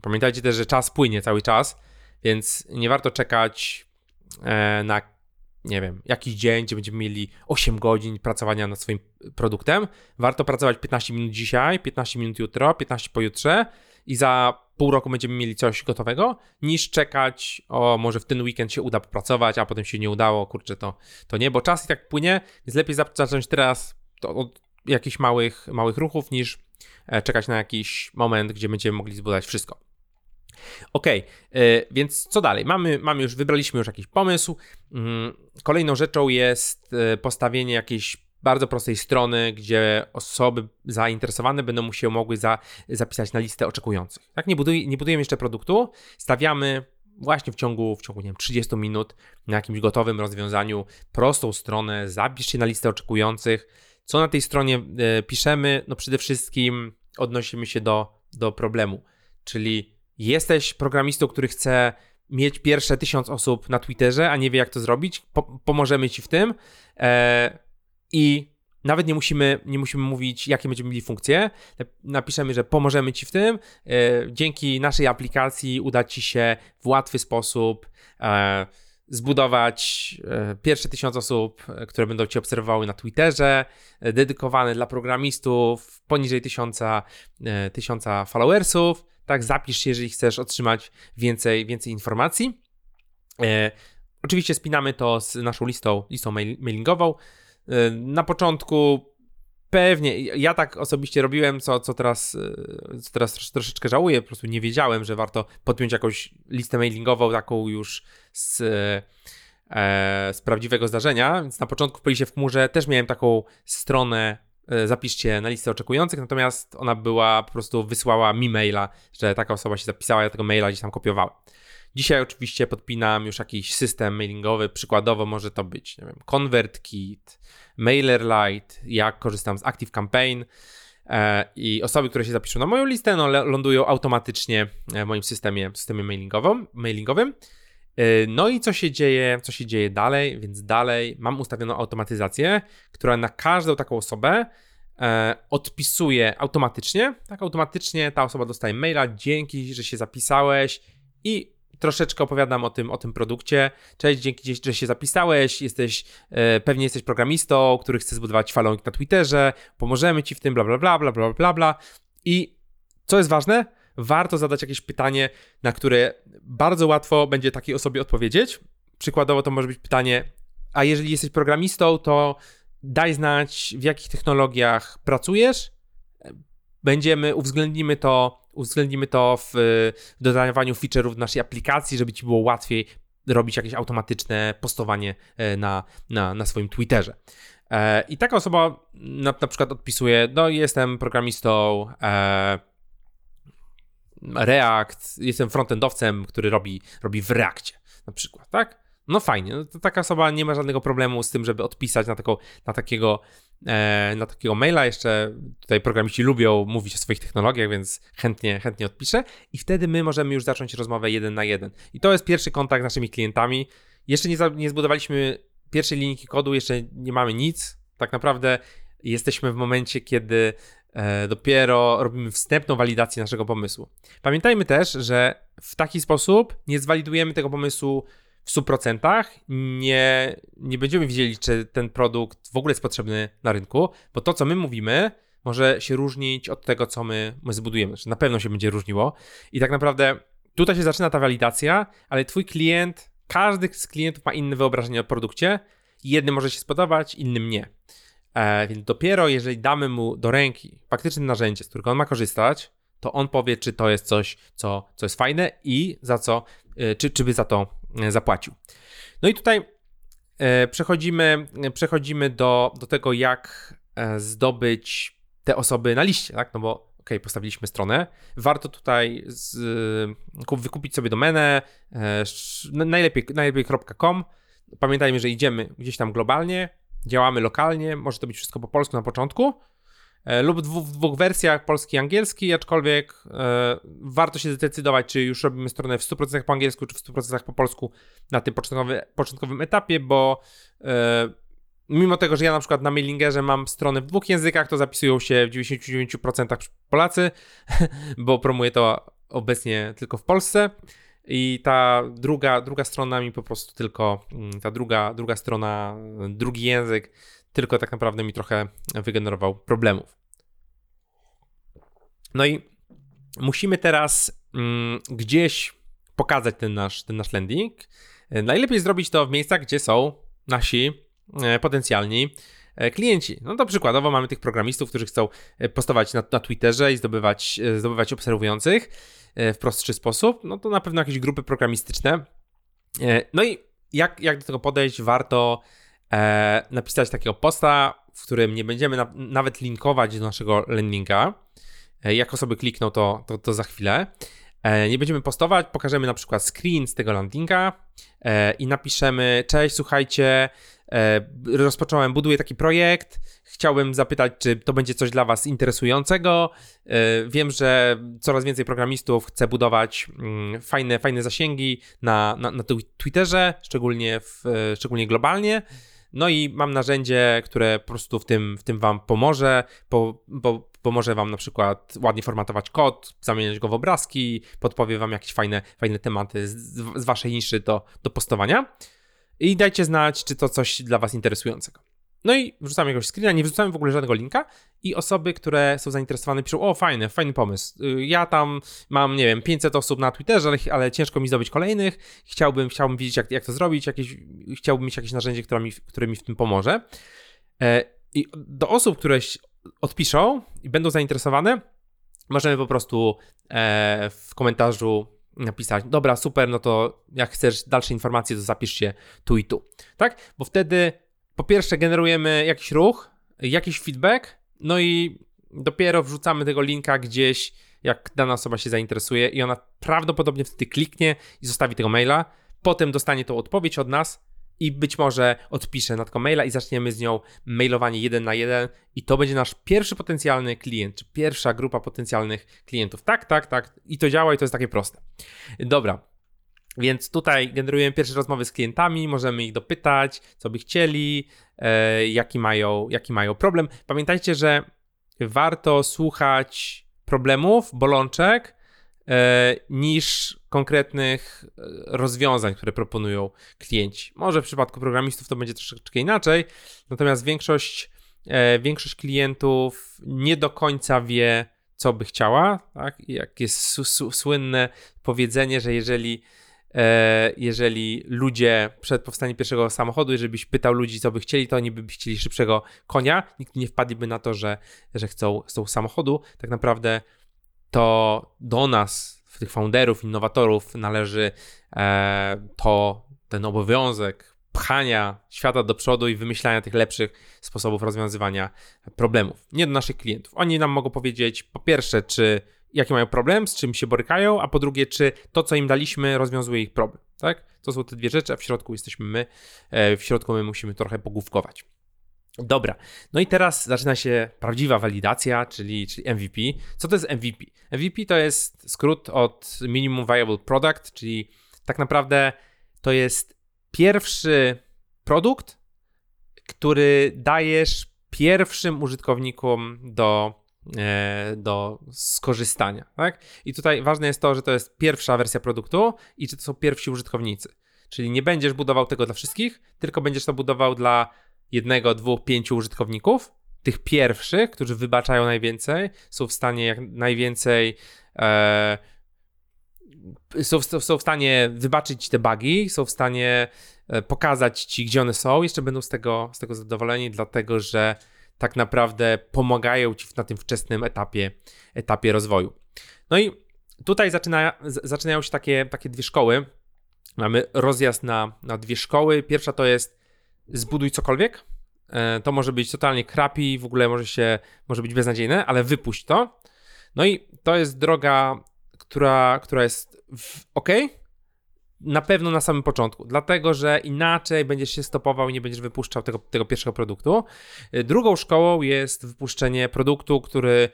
Pamiętajcie też, że czas płynie cały czas, więc nie warto czekać e, na nie wiem, jakiś dzień, gdzie będziemy mieli 8 godzin pracowania nad swoim produktem, warto pracować 15 minut dzisiaj, 15 minut jutro, 15 pojutrze i za pół roku będziemy mieli coś gotowego, niż czekać, o może w ten weekend się uda popracować, a potem się nie udało, kurczę, to, to nie, bo czas i tak płynie, więc lepiej zacząć teraz od jakichś małych, małych ruchów, niż e, czekać na jakiś moment, gdzie będziemy mogli zbudować wszystko. Ok, e, więc co dalej? Mamy, mamy już, wybraliśmy już jakiś pomysł. Mm, kolejną rzeczą jest e, postawienie jakiejś bardzo prostej strony, gdzie osoby zainteresowane będą się mogły za, zapisać na listę oczekujących. Tak, nie, buduj, nie budujemy jeszcze produktu, stawiamy właśnie w ciągu, w ciągu nie wiem, 30 minut na jakimś gotowym rozwiązaniu prostą stronę, zapisz się na listę oczekujących. Co na tej stronie e, piszemy? No przede wszystkim odnosimy się do, do problemu, czyli jesteś programistą, który chce mieć pierwsze tysiąc osób na Twitterze, a nie wie jak to zrobić, po pomożemy ci w tym e i nawet nie musimy, nie musimy mówić, jakie będziemy mieli funkcje. Napiszemy, że pomożemy Ci w tym. E, dzięki naszej aplikacji uda Ci się w łatwy sposób e, zbudować e, pierwsze tysiąc osób, które będą Cię obserwowały na Twitterze, dedykowane dla programistów poniżej tysiąca, tysiąca followersów tak, zapisz się, jeżeli chcesz otrzymać więcej, więcej informacji. E, oczywiście spinamy to z naszą listą, listą mail, mailingową. E, na początku pewnie, ja tak osobiście robiłem, co, co, teraz, e, co teraz troszeczkę żałuję, po prostu nie wiedziałem, że warto podpiąć jakąś listę mailingową, taką już z, e, z prawdziwego zdarzenia, więc na początku w Polisie w chmurze też miałem taką stronę zapiszcie na listę oczekujących, natomiast ona była, po prostu wysłała mi maila, że taka osoba się zapisała, ja tego maila gdzieś tam kopiowałem. Dzisiaj oczywiście podpinam już jakiś system mailingowy, przykładowo może to być, nie wiem, ConvertKit, MailerLite, jak korzystam z ActiveCampaign e, i osoby, które się zapiszą na moją listę, no, lądują automatycznie w moim systemie, systemie mailingowym, mailingowym. E, no i co się dzieje, co się dzieje dalej? Więc dalej mam ustawioną automatyzację, która na każdą taką osobę e, odpisuje automatycznie. Tak, automatycznie ta osoba dostaje maila, dzięki, że się zapisałeś i troszeczkę opowiadam o tym, o tym produkcie. Cześć, dzięki, że się zapisałeś, jesteś, e, pewnie jesteś programistą, który chce zbudować following na Twitterze, pomożemy ci w tym, bla, bla, bla, bla, bla, bla, bla. I co jest ważne? Warto zadać jakieś pytanie, na które bardzo łatwo będzie takiej osobie odpowiedzieć. Przykładowo to może być pytanie, a jeżeli jesteś programistą, to daj znać, w jakich technologiach pracujesz. Będziemy, uwzględnimy to, uwzględnimy to w, w dodawaniu feature'ów naszej aplikacji, żeby ci było łatwiej robić jakieś automatyczne postowanie e, na, na, na swoim Twitterze. E, I taka osoba na, na przykład odpisuje, no jestem programistą, e, React, jestem frontendowcem, który robi, robi w Reakcie na przykład, tak? No fajnie, no to taka osoba nie ma żadnego problemu z tym, żeby odpisać na, taką, na, takiego, e, na takiego maila. Jeszcze tutaj programiści lubią mówić o swoich technologiach, więc chętnie, chętnie odpiszę. I wtedy my możemy już zacząć rozmowę jeden na jeden. I to jest pierwszy kontakt z naszymi klientami. Jeszcze nie, nie zbudowaliśmy pierwszej linijki kodu, jeszcze nie mamy nic. Tak naprawdę jesteśmy w momencie, kiedy dopiero robimy wstępną walidację naszego pomysłu. Pamiętajmy też, że w taki sposób nie zwalidujemy tego pomysłu w 100%, nie, nie będziemy wiedzieli, czy ten produkt w ogóle jest potrzebny na rynku, bo to, co my mówimy, może się różnić od tego, co my, my zbudujemy. Znaczy, na pewno się będzie różniło. I tak naprawdę tutaj się zaczyna ta walidacja, ale twój klient, każdy z klientów ma inne wyobrażenie o produkcie. Jednym może się spodobać, innym nie. E, więc dopiero jeżeli damy mu do ręki faktyczne narzędzie, z którego on ma korzystać, to on powie, czy to jest coś, co, co jest fajne i za co, e, czy, czy by za to e, zapłacił. No i tutaj e, przechodzimy, przechodzimy do, do tego, jak zdobyć te osoby na liście, tak? No bo ok, postawiliśmy stronę. Warto tutaj z, wykupić sobie domenę najlepiej, najlepiej.com. Pamiętajmy, że idziemy gdzieś tam globalnie, działamy lokalnie, może to być wszystko po polsku na początku, e, lub w dwóch wersjach, polski i angielski, aczkolwiek e, warto się zdecydować, czy już robimy stronę w 100% po angielsku, czy w 100% po polsku na tym początkowym, początkowym etapie, bo e, mimo tego, że ja na przykład na mailingerze mam stronę w dwóch językach, to zapisują się w 99% Polacy, bo promuję to obecnie tylko w Polsce. I ta druga, druga strona mi po prostu tylko, mm, ta druga, druga strona, drugi język, tylko tak naprawdę mi trochę wygenerował problemów. No i musimy teraz mm, gdzieś pokazać ten nasz, ten nasz landing. Najlepiej zrobić to w miejscach, gdzie są nasi e, potencjalni e, klienci. No to przykładowo mamy tych programistów, którzy chcą e, postować na, na Twitterze i zdobywać, zdobywać obserwujących. E, w prostszy sposób, no to na pewno jakieś grupy programistyczne. E, no i jak, jak do tego podejść? Warto e, napisać takiego posta, w którym nie będziemy na, nawet linkować do naszego landinga. Jak osoby klikną, to, to, to za chwilę. Nie będziemy postować, pokażemy na przykład screen z tego landinga i napiszemy: Cześć, słuchajcie, rozpocząłem, buduję taki projekt Chciałbym zapytać, czy to będzie coś dla Was interesującego. E, wiem, że coraz więcej programistów chce budować mm, fajne, fajne zasięgi na, na, na Twitterze, szczególnie, w, e, szczególnie globalnie. No i mam narzędzie, które po prostu w tym, w tym Wam pomoże, po, po, pomoże Wam na przykład ładnie formatować kod, zamieniać go w obrazki, podpowie Wam jakieś fajne, fajne tematy z, z Waszej niszy do, do postowania. I dajcie znać, czy to coś dla Was interesującego. No i wrzucamy jakiegoś screena, nie wrzucamy w ogóle żadnego linka i osoby, które są zainteresowane piszą, o fajny, fajny pomysł. Y, ja tam mam, nie wiem, 500 osób na Twitterze, ale, ale ciężko mi zdobyć kolejnych. Chciałbym, chciałbym wiedzieć, jak, jak to zrobić, jakieś, chciałbym mieć jakieś narzędzie, które mi, które mi w tym pomoże. E, I do osób, które odpiszą i będą zainteresowane, możemy po prostu e, w komentarzu napisać, dobra, super, no to jak chcesz dalsze informacje, to zapisz się tu i tu, tak? Bo wtedy po pierwsze generujemy jakiś ruch, jakiś feedback, no i dopiero wrzucamy tego linka gdzieś, jak dana osoba się zainteresuje i ona prawdopodobnie wtedy kliknie i zostawi tego maila, potem dostanie tą odpowiedź od nas i być może odpisze na tego maila i zaczniemy z nią mailowanie jeden na jeden i to będzie nasz pierwszy potencjalny klient, czy pierwsza grupa potencjalnych klientów. Tak, tak, tak i to działa i to jest takie proste. Dobra, więc tutaj generujemy pierwsze rozmowy z klientami, możemy ich dopytać, co by chcieli, e, jaki, mają, jaki mają problem. Pamiętajcie, że warto słuchać problemów, bolączek, niż konkretnych e, rozwiązań, które proponują klienci. Może w przypadku programistów to będzie troszeczkę inaczej, natomiast większość, e, większość klientów nie do końca wie, co by chciała. Tak? Jak jest słynne powiedzenie, że jeżeli E, jeżeli ludzie przed powstaniem pierwszego samochodu, jeżeli byś pytał ludzi, co by chcieli, to oni by chcieli szybszego konia, nikt nie wpadliby na to, że, że chcą, chcą samochodu. Tak naprawdę to do nas, tych founderów, innowatorów należy e, to, ten obowiązek pchania świata do przodu i wymyślania tych lepszych sposobów rozwiązywania problemów. Nie do naszych klientów. Oni nam mogą powiedzieć, po pierwsze, czy jaki mają problem, z czym się borykają, a po drugie, czy to, co im daliśmy, rozwiązuje ich problem. Tak? To są te dwie rzeczy, a w środku jesteśmy my. E, w środku my musimy trochę pogłówkować. Dobra, no i teraz zaczyna się prawdziwa walidacja, czyli, czyli MVP. Co to jest MVP? MVP to jest skrót od Minimum Viable Product, czyli tak naprawdę to jest pierwszy produkt, który dajesz pierwszym użytkownikom do, e, do skorzystania. Tak? I tutaj ważne jest to, że to jest pierwsza wersja produktu i że to są pierwsi użytkownicy. Czyli nie będziesz budował tego dla wszystkich, tylko będziesz to budował dla jednego, dwóch, pięciu użytkowników. Tych pierwszych, którzy wybaczają najwięcej, są w stanie jak najwięcej. E, są, są w stanie wybaczyć te bugi, są w stanie e, pokazać ci, gdzie one są, jeszcze będą z tego, z tego zadowoleni, dlatego że tak naprawdę pomagają ci na tym wczesnym etapie, etapie rozwoju. No i tutaj zaczyna, zaczynają się takie, takie dwie szkoły. Mamy rozjazd na, na dwie szkoły. Pierwsza to jest zbuduj cokolwiek. E, to może być totalnie crappy, w ogóle może się, może być beznadziejne, ale wypuść to. No i to jest droga, która, która jest ok, na pewno na samym początku, dlatego że inaczej będziesz się stopował i nie będziesz wypuszczał tego, tego pierwszego produktu. E, drugą szkołą jest wypuszczenie produktu, który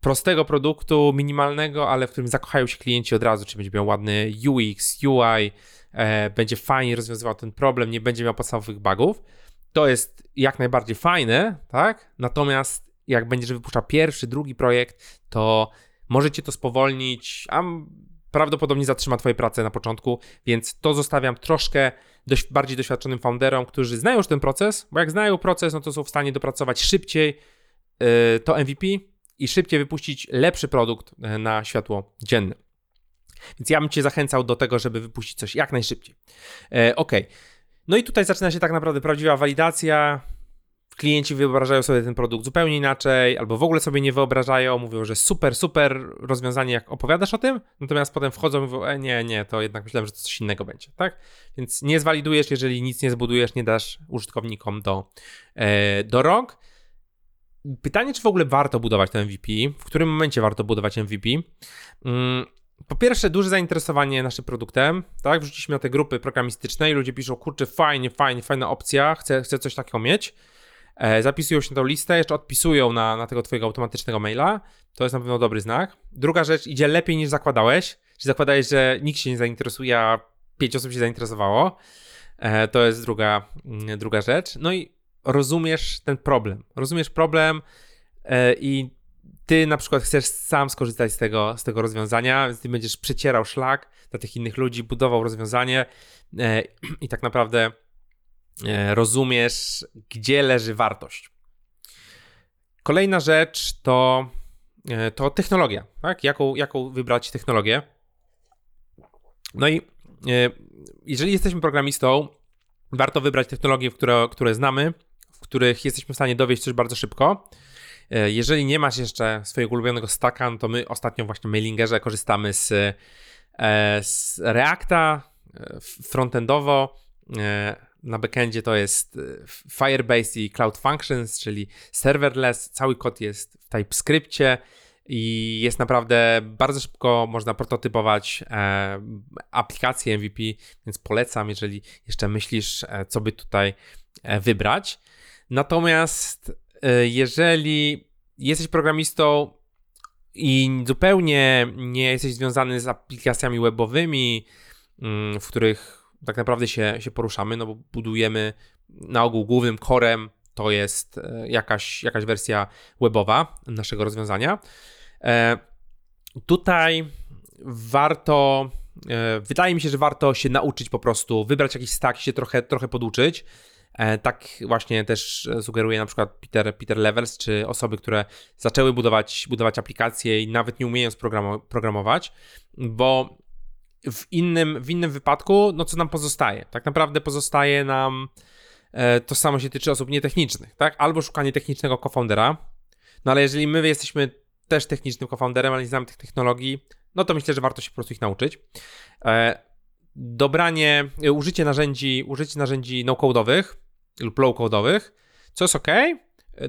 prostego produktu, minimalnego, ale w którym zakochają się klienci od razu, czyli będzie miał ładny UX, UI, e, będzie fajnie rozwiązywał ten problem, nie będzie miał podstawowych bugów. To jest jak najbardziej fajne, tak? Natomiast jak będziesz wypuszczał pierwszy, drugi projekt, to może cię to spowolnić, a prawdopodobnie zatrzyma twoje pracę na początku, więc to zostawiam troszkę dość bardziej doświadczonym founderom, którzy znają już ten proces, bo jak znają proces, no to są w stanie dopracować szybciej yy, to MVP i szybciej wypuścić lepszy produkt yy, na światło dzienne. Więc ja bym Cię zachęcał do tego, żeby wypuścić coś jak najszybciej. E, ok. No i tutaj zaczyna się tak naprawdę prawdziwa walidacja. Klienci wyobrażają sobie ten produkt zupełnie inaczej, albo w ogóle sobie nie wyobrażają, mówią, że super, super rozwiązanie, jak opowiadasz o tym, natomiast potem wchodzą i mówią, e, nie, nie, to jednak myślałem, że to coś innego będzie, tak? Więc nie zwalidujesz, jeżeli nic nie zbudujesz, nie dasz użytkownikom do, e, do rąk. Pytanie, czy w ogóle warto budować ten MVP? W którym momencie warto budować MVP? Mm, po pierwsze, duże zainteresowanie naszym produktem, tak? Wrzuciliśmy na te grupy programistyczne i ludzie piszą, kurczę, fajnie, fajnie, fajna opcja, chcę, chcę coś takiego mieć. E, zapisują się na tą listę, jeszcze odpisują na, na tego twojego automatycznego maila. To jest na pewno dobry znak. Druga rzecz, idzie lepiej niż zakładałeś. Czyli zakładałeś, że nikt się nie zainteresuje, a pięć osób się zainteresowało. E, to jest druga, mm, druga rzecz. No i rozumiesz ten problem. Rozumiesz problem e, i ty na przykład chcesz sam skorzystać z tego, z tego rozwiązania, więc ty będziesz przecierał szlak dla tych innych ludzi, budował rozwiązanie e, i tak naprawdę e, rozumiesz, gdzie leży wartość. Kolejna rzecz to, e, to technologia, tak? Jaką, jaką wybrać technologię. No i e, jeżeli jesteśmy programistą, warto wybrać technologie, które, które znamy, w których jesteśmy w stanie dowieść coś bardzo szybko jeżeli nie masz jeszcze swojego ulubionego stacka, no to my ostatnio właśnie w Mailingerze korzystamy z, e, z Reacta e, frontendowo. Na backendzie to jest Firebase i Cloud Functions, czyli serverless. Cały kod jest w TypeScriptie i jest naprawdę bardzo szybko można prototypować aplikację MVP, więc polecam, jeżeli jeszcze myślisz, co by tutaj wybrać. Natomiast E, jeżeli jesteś programistą i zupełnie nie jesteś związany z aplikacjami webowymi, mm, w których tak naprawdę się, się poruszamy, no bo budujemy na ogół głównym korem to jest e, jakaś, jakaś wersja webowa naszego rozwiązania. E, tutaj warto, wydaje mi się, że warto się nauczyć po prostu, wybrać jakiś stack, się trochę, trochę poduczyć. E, tak właśnie też sugeruje na przykład Peter, Peter Levels, czy osoby, które zaczęły budować, budować aplikacje i nawet nie umieją programować, bo w innym, w innym wypadku, no co nam pozostaje? Tak naprawdę pozostaje nam, e, to samo się tyczy osób nietechnicznych, tak? Albo szukanie technicznego co-foundera, no ale jeżeli my jesteśmy też technicznym co-founderem, ale nie znamy tych technologii, no to myślę, że warto się po prostu ich nauczyć. E, dobranie, użycie narzędzi, użycie narzędzi no-codowych, lub low-codowych, co jest ok,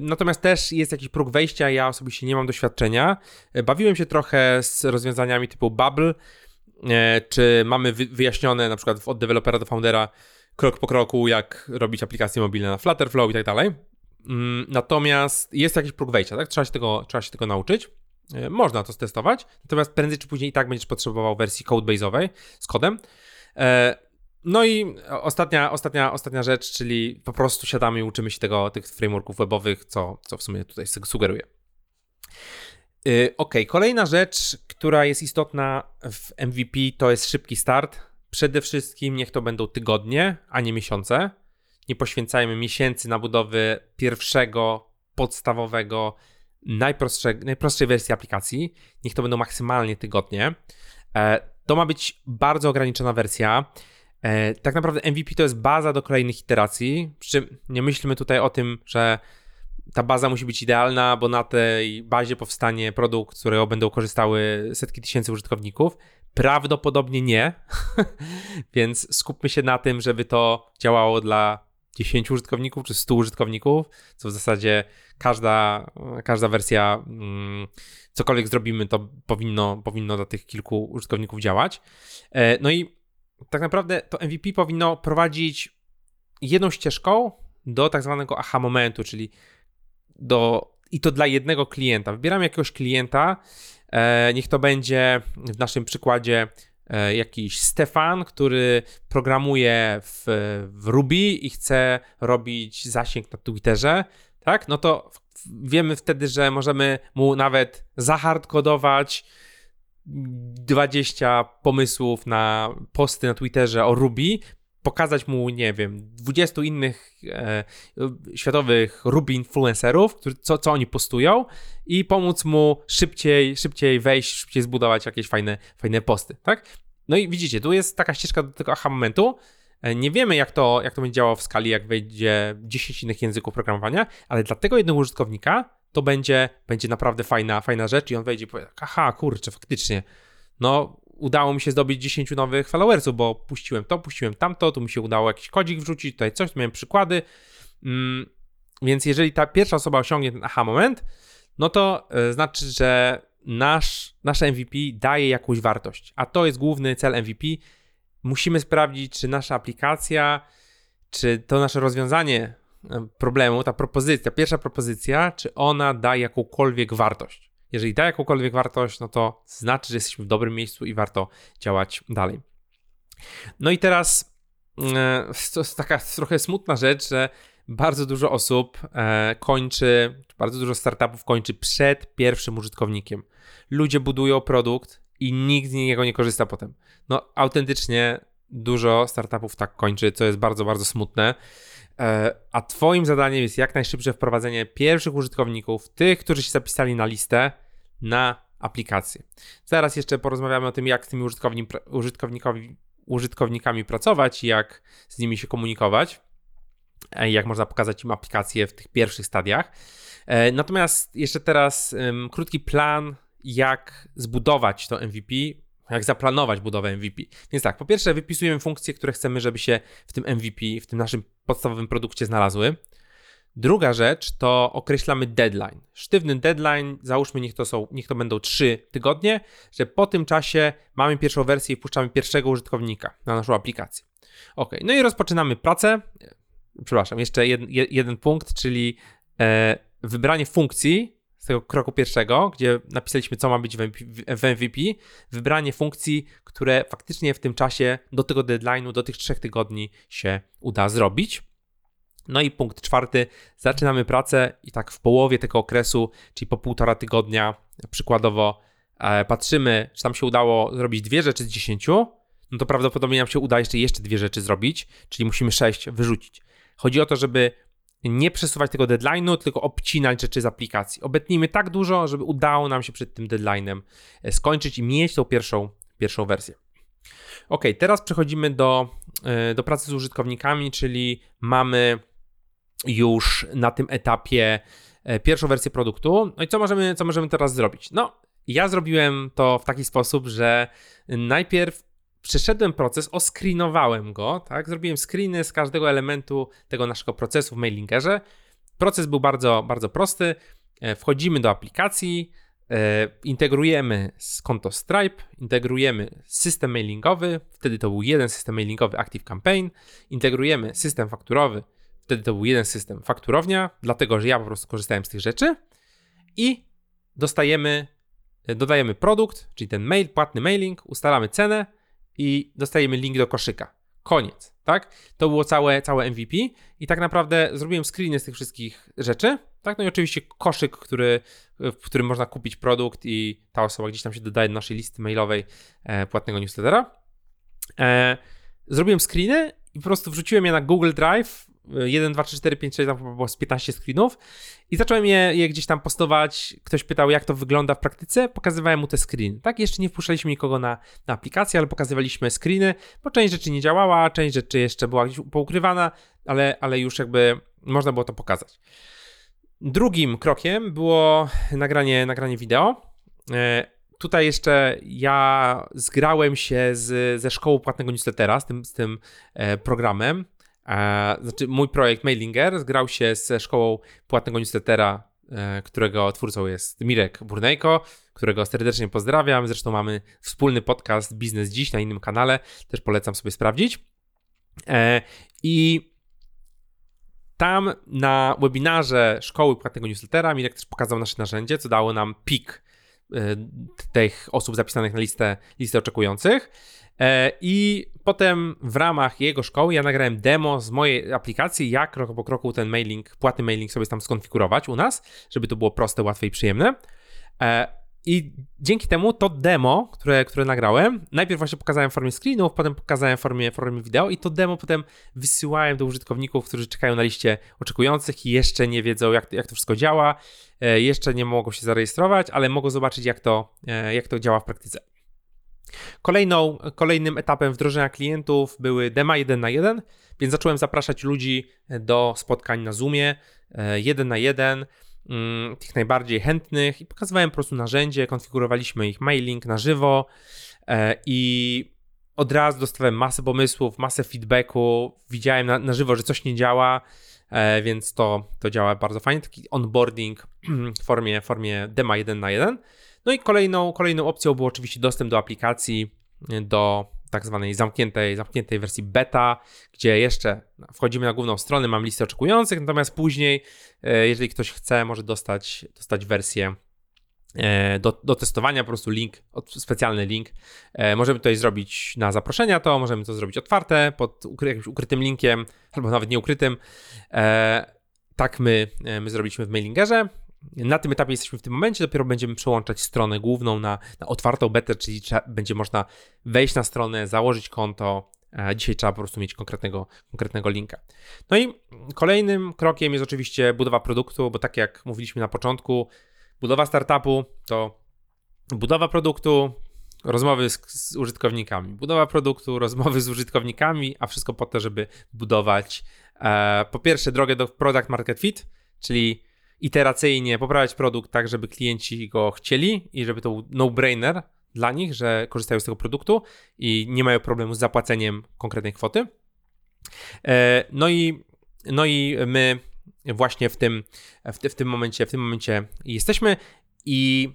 Natomiast też jest jakiś próg wejścia, ja osobiście nie mam doświadczenia. Bawiłem się trochę z rozwiązaniami typu Bubble, e, czy mamy wyjaśnione na przykład od dewelopera do foundera krok po kroku, jak robić aplikacje mobilne na Flutterflow i tak dalej. Mm, natomiast jest jakiś próg wejścia, tak? Trzeba się tego, trzeba się tego nauczyć. E, można to stestować, natomiast prędzej czy później i tak będziesz potrzebował wersji codebase'owej z kodem. No i ostatnia, ostatnia, ostatnia rzecz, czyli po prostu siadamy i uczymy się tego, tych frameworków webowych, co, co w sumie tutaj sugeruję. E, ok, kolejna rzecz, która jest istotna w MVP, to jest szybki start. Przede wszystkim niech to będą tygodnie, a nie miesiące. Nie poświęcajmy miesięcy na budowę pierwszego, podstawowego, najprostszej, najprostszej wersji aplikacji. Niech to będą maksymalnie tygodnie. E, to ma być bardzo ograniczona wersja. E, tak naprawdę MVP to jest baza do kolejnych iteracji. Przy czym nie myślmy tutaj o tym, że ta baza musi być idealna, bo na tej bazie powstanie produkt, z którego będą korzystały setki tysięcy użytkowników. Prawdopodobnie nie, więc skupmy się na tym, żeby to działało dla 10 użytkowników czy 100 użytkowników, co w zasadzie każda, każda wersja, mm, cokolwiek zrobimy, to powinno, powinno dla tych kilku użytkowników działać. E, no i tak naprawdę to MVP powinno prowadzić jedną ścieżką do tak zwanego aha momentu, czyli do, i to dla jednego klienta. Wybieramy jakiegoś klienta, e, niech to będzie w naszym przykładzie E, jakiś Stefan, który programuje w, w Ruby i chce robić zasięg na Twitterze, tak? No to wiemy wtedy, że możemy mu nawet zahardkodować 20 pomysłów na posty na Twitterze o Ruby, pokazać mu, nie wiem, 20 innych e, światowych Ruby influencerów, którzy, co, co oni postują i pomóc mu szybciej, szybciej wejść, szybciej zbudować jakieś fajne, fajne posty, tak? No i widzicie, tu jest taka ścieżka do tego aha momentu. E, nie wiemy, jak to, jak to będzie działało w skali, jak wejdzie 10 innych języków programowania, ale dla tego jednego użytkownika to będzie, będzie naprawdę fajna, fajna rzecz i on wejdzie i powie, aha, kurczę, faktycznie, no udało mi się zdobyć 10 nowych followersów, bo puściłem to, puściłem tamto, tu mi się udało jakiś kodzik wrzucić, tutaj coś, tu miałem przykłady. Mm, więc jeżeli ta pierwsza osoba osiągnie ten aha moment, no to y, znaczy, że nasz, nasze MVP daje jakąś wartość, a to jest główny cel MVP. Musimy sprawdzić, czy nasza aplikacja, czy to nasze rozwiązanie problemu, ta propozycja, pierwsza propozycja, czy ona da jakąkolwiek wartość. Jeżeli da jakąkolwiek wartość, no to znaczy, że jesteśmy w dobrym miejscu i warto działać dalej. No i teraz e, to jest taka trochę smutna rzecz, że bardzo dużo osób e, kończy, bardzo dużo startupów kończy przed pierwszym użytkownikiem. Ludzie budują produkt i nikt z niego nie korzysta potem. No, autentycznie dużo startupów tak kończy, co jest bardzo, bardzo smutne. E, a Twoim zadaniem jest jak najszybsze wprowadzenie pierwszych użytkowników, tych, którzy się zapisali na listę, na aplikację. Zaraz jeszcze porozmawiamy o tym, jak z tymi użytkownikami, użytkownikami pracować jak z nimi się komunikować, jak można pokazać im aplikację w tych pierwszych stadiach. E, natomiast jeszcze teraz um, krótki plan, jak zbudować to MVP, jak zaplanować budowę MVP. Więc tak, po pierwsze wypisujemy funkcje, które chcemy, żeby się w tym MVP, w tym naszym podstawowym produkcie znalazły. Druga rzecz to określamy deadline. Sztywny deadline, załóżmy, niech to, są, niech to będą 3 tygodnie, że po tym czasie mamy pierwszą wersję i wpuszczamy pierwszego użytkownika na naszą aplikację. Ok, no i rozpoczynamy pracę. Przepraszam, jeszcze jed, jeden punkt, czyli e, wybranie funkcji z tego kroku pierwszego, gdzie napisaliśmy, co ma być w MVP, wybranie funkcji, które faktycznie w tym czasie do tego deadline'u, do tych trzech tygodni się uda zrobić. No i punkt czwarty, zaczynamy pracę i tak w połowie tego okresu, czyli po półtora tygodnia, przykładowo e, patrzymy, czy tam się udało zrobić dwie rzeczy z dziesięciu, no to prawdopodobnie nam się uda jeszcze jeszcze dwie rzeczy zrobić, czyli musimy sześć wyrzucić. Chodzi o to, żeby nie przesuwać tego deadline'u, tylko obcinać rzeczy z aplikacji. Obetnijmy tak dużo, żeby udało nam się przed tym deadline'em e, skończyć i mieć tą pierwszą, pierwszą wersję. Ok, teraz przechodzimy do, e, do pracy z użytkownikami, czyli mamy już na tym etapie e, pierwszą wersję produktu. No i co możemy, co możemy teraz zrobić? No, ja zrobiłem to w taki sposób, że najpierw przeszedłem proces, oscreenowałem go, tak? Zrobiłem screeny z każdego elementu tego naszego procesu w mailingerze proces był bardzo, bardzo prosty. E, wchodzimy do aplikacji, e, integrujemy z konto Stripe, integrujemy system mailingowy, wtedy to był jeden system mailingowy Active Campaign, integrujemy system fakturowy, wtedy to był jeden system fakturownia, dlatego że ja po prostu korzystałem z tych rzeczy i dostajemy, e, dodajemy produkt, czyli ten mail, płatny mailing, ustalamy cenę i dostajemy link do koszyka. Koniec, tak? To było całe, całe MVP i tak naprawdę zrobiłem screeny z tych wszystkich rzeczy, tak? No i oczywiście koszyk, który, w którym można kupić produkt i ta osoba gdzieś tam się dodaje do naszej listy mailowej e, płatnego newslettera. E, zrobiłem screeny i po prostu wrzuciłem je na Google Drive 1, 2, 3, 4, 5, 6, tam było z 15 screenów i zacząłem je, je, gdzieś tam postować. Ktoś pytał, jak to wygląda w praktyce, pokazywałem mu te screeny. Tak, jeszcze nie wpuszczaliśmy nikogo na, na aplikację, ale pokazywaliśmy screeny, bo część rzeczy nie działała, część rzeczy jeszcze była gdzieś poukrywana, ale, ale już jakby można było to pokazać. Drugim krokiem było nagranie, nagranie wideo. E, tutaj jeszcze ja zgrałem się z, ze szkołą płatnego newslettera, z tym, z tym e, programem. Znaczy, mój projekt Mailinger zgrał się ze szkołą płatnego newslettera, e, którego twórcą jest Mirek Burnejko, którego serdecznie pozdrawiam. Zresztą mamy wspólny podcast Biznes Dziś na innym kanale, też polecam sobie sprawdzić. E, I tam na webinarze szkoły płatnego newslettera Mirek też pokazał nasze narzędzie, co dało nam pik tych osób zapisanych na listę, listę oczekujących. E, I potem w ramach jego szkoły ja nagrałem demo z mojej aplikacji, jak krok po kroku ten mailing, płatny mailing sobie tam skonfigurować u nas, żeby to było proste, łatwe i przyjemne. E, I dzięki temu to demo, które, które nagrałem, najpierw właśnie pokazałem w formie screenów, potem pokazałem w formie, formie wideo i to demo potem wysyłałem do użytkowników, którzy czekają na liście oczekujących i jeszcze nie wiedzą, jak, jak to wszystko działa, e, jeszcze nie mogą się zarejestrować, ale mogą zobaczyć, jak to, jak to działa w praktyce. Kolejną, kolejnym etapem wdrożenia klientów były dema 1 na 1, więc zacząłem zapraszać ludzi do spotkań na Zoomie 1 na 1, mm, tych najbardziej chętnych i pokazywałem po prostu narzędzie, konfigurowaliśmy ich mailing na żywo e, i od razu dostawałem masę pomysłów, masę feedbacku, widziałem na, na żywo, że coś nie działa, e, więc to, to działa bardzo fajnie, taki onboarding w formie, formie dema 1 na 1. No i kolejną, kolejną opcją był oczywiście dostęp do aplikacji, do tak zwanej zamkniętej, zamkniętej wersji beta, gdzie jeszcze wchodzimy na główną stronę, mam listę oczekujących, natomiast później, e, jeżeli ktoś chce, może dostać, dostać wersję e, do, do testowania, po prostu link, specjalny link. E, możemy tutaj zrobić na zaproszenia to, możemy to zrobić otwarte, pod ukry, jakimś ukrytym linkiem, albo nawet nieukrytym. Tak my, my zrobiliśmy w mailingerze. Na tym etapie jesteśmy w tym momencie, dopiero będziemy przełączać stronę główną na, na otwartą betę, czyli trzeba, będzie można wejść na stronę, założyć konto. Dzisiaj trzeba po prostu mieć konkretnego, konkretnego linka. No i kolejnym krokiem jest oczywiście budowa produktu, bo tak jak mówiliśmy na początku, budowa startupu to budowa produktu, rozmowy z, z, użytkownikami, budowa produktu, rozmowy z użytkownikami, a wszystko po to, żeby budować e, po pierwsze drogę do product market fit, czyli iteracyjnie poprawiać produkt tak, żeby klienci go chcieli i żeby to był no-brainer dla nich, że korzystają z tego produktu i nie mają problemu z zapłaceniem konkretnej kwoty. E, no i, no i my właśnie w tym, w, w tym momencie, w tym momencie jesteśmy i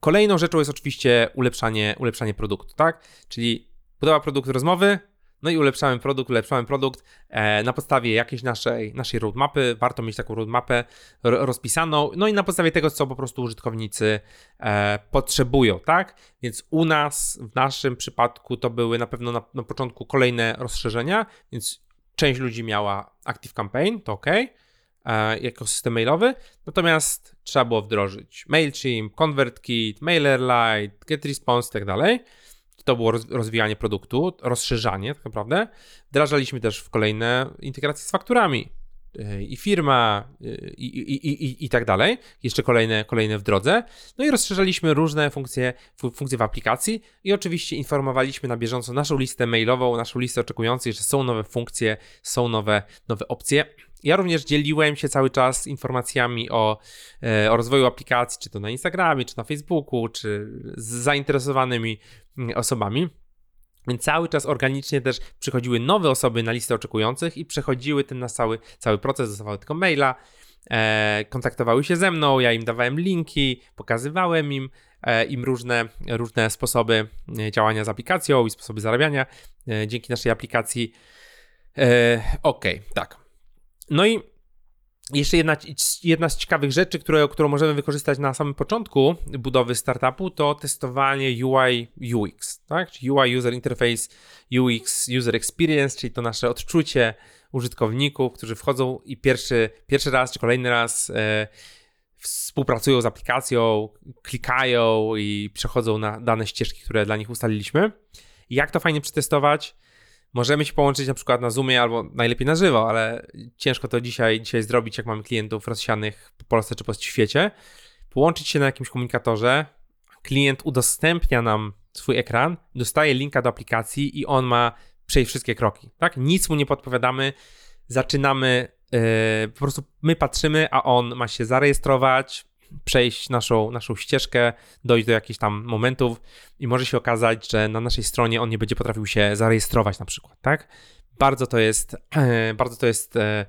kolejną rzeczą jest oczywiście ulepszanie, ulepszanie produktu, tak? Czyli budowa produktu rozmowy, no i ulepszamy produkt, ulepszamy produkt e, na podstawie jakiejś naszej, naszej roadmapy. Warto mieć taką roadmapę rozpisaną. No i na podstawie tego, co po prostu użytkownicy e, potrzebują, tak? Więc u nas, w naszym przypadku, to były na pewno na, na początku kolejne rozszerzenia, więc część ludzi miała Active Campaign, to ok, e, jako system mailowy, natomiast trzeba było wdrożyć MailChimp, ConvertKit, MailerLite, GetResponse i tak dalej to było rozwijanie produktu, rozszerzanie tak naprawdę. Wdrażaliśmy też w kolejne integracje z fakturami e, i firma e, i, i, i, i, tak dalej. Jeszcze kolejne, kolejne w drodze. No i rozszerzaliśmy różne funkcje, funkcje w aplikacji i oczywiście informowaliśmy na bieżąco naszą listę mailową, naszą listę oczekujących, że są nowe funkcje, są nowe, nowe opcje. Ja również dzieliłem się cały czas informacjami o, e, o rozwoju aplikacji, czy to na Instagramie, czy na Facebooku, czy z zainteresowanymi osobami. Więc cały czas organicznie też przychodziły nowe osoby na listę oczekujących i przechodziły ten nasz cały, cały proces, dostawały tylko maila, e, kontaktowały się ze mną, ja im dawałem linki, pokazywałem im, e, im różne, różne sposoby e, działania z aplikacją i sposoby zarabiania e, dzięki naszej aplikacji. E, ok, tak. No i jeszcze jedna, jedna z ciekawych rzeczy, które, którą możemy wykorzystać na samym początku budowy startupu, to testowanie UI UX, tak? Czyli UI User Interface, UX User Experience, czyli to nasze odczucie użytkowników, którzy wchodzą i pierwszy, pierwszy raz czy kolejny raz e, współpracują z aplikacją, klikają i przechodzą na dane ścieżki, które dla nich ustaliliśmy. Jak to fajnie przetestować? Możemy się połączyć na przykład na Zoomie albo najlepiej na żywo, ale ciężko to dzisiaj, dzisiaj zrobić, jak mamy klientów rozsianych po Polsce czy po świecie. Połączyć się na jakimś komunikatorze, klient udostępnia nam swój ekran, dostaje linka do aplikacji i on ma przejść wszystkie kroki, tak? Nic mu nie podpowiadamy, zaczynamy, yy, po prostu my patrzymy, a on ma się zarejestrować, przejść naszą, naszą ścieżkę, dojść do jakichś tam momentów i może się okazać, że na naszej stronie on nie będzie potrafił się zarejestrować na przykład, tak? Bardzo to jest, bardzo to jest e,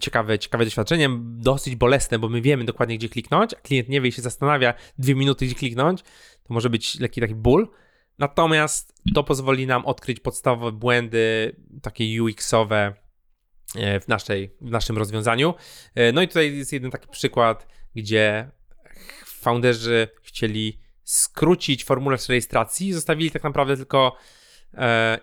ciekawe, ciekawe doświadczenie, dosyć bolesne, bo my wiemy dokładnie, gdzie kliknąć, a klient nie wie i się zastanawia dwie minuty, gdzie kliknąć, to może być lekki taki ból. Natomiast to pozwoli nam odkryć podstawowe błędy, takie UX-owe e, w, naszej, w naszym rozwiązaniu. E, no i tutaj jest jeden taki przykład, gdzie founderzy chcieli skrócić formularz rejestracji, zostawili tak naprawdę tylko e,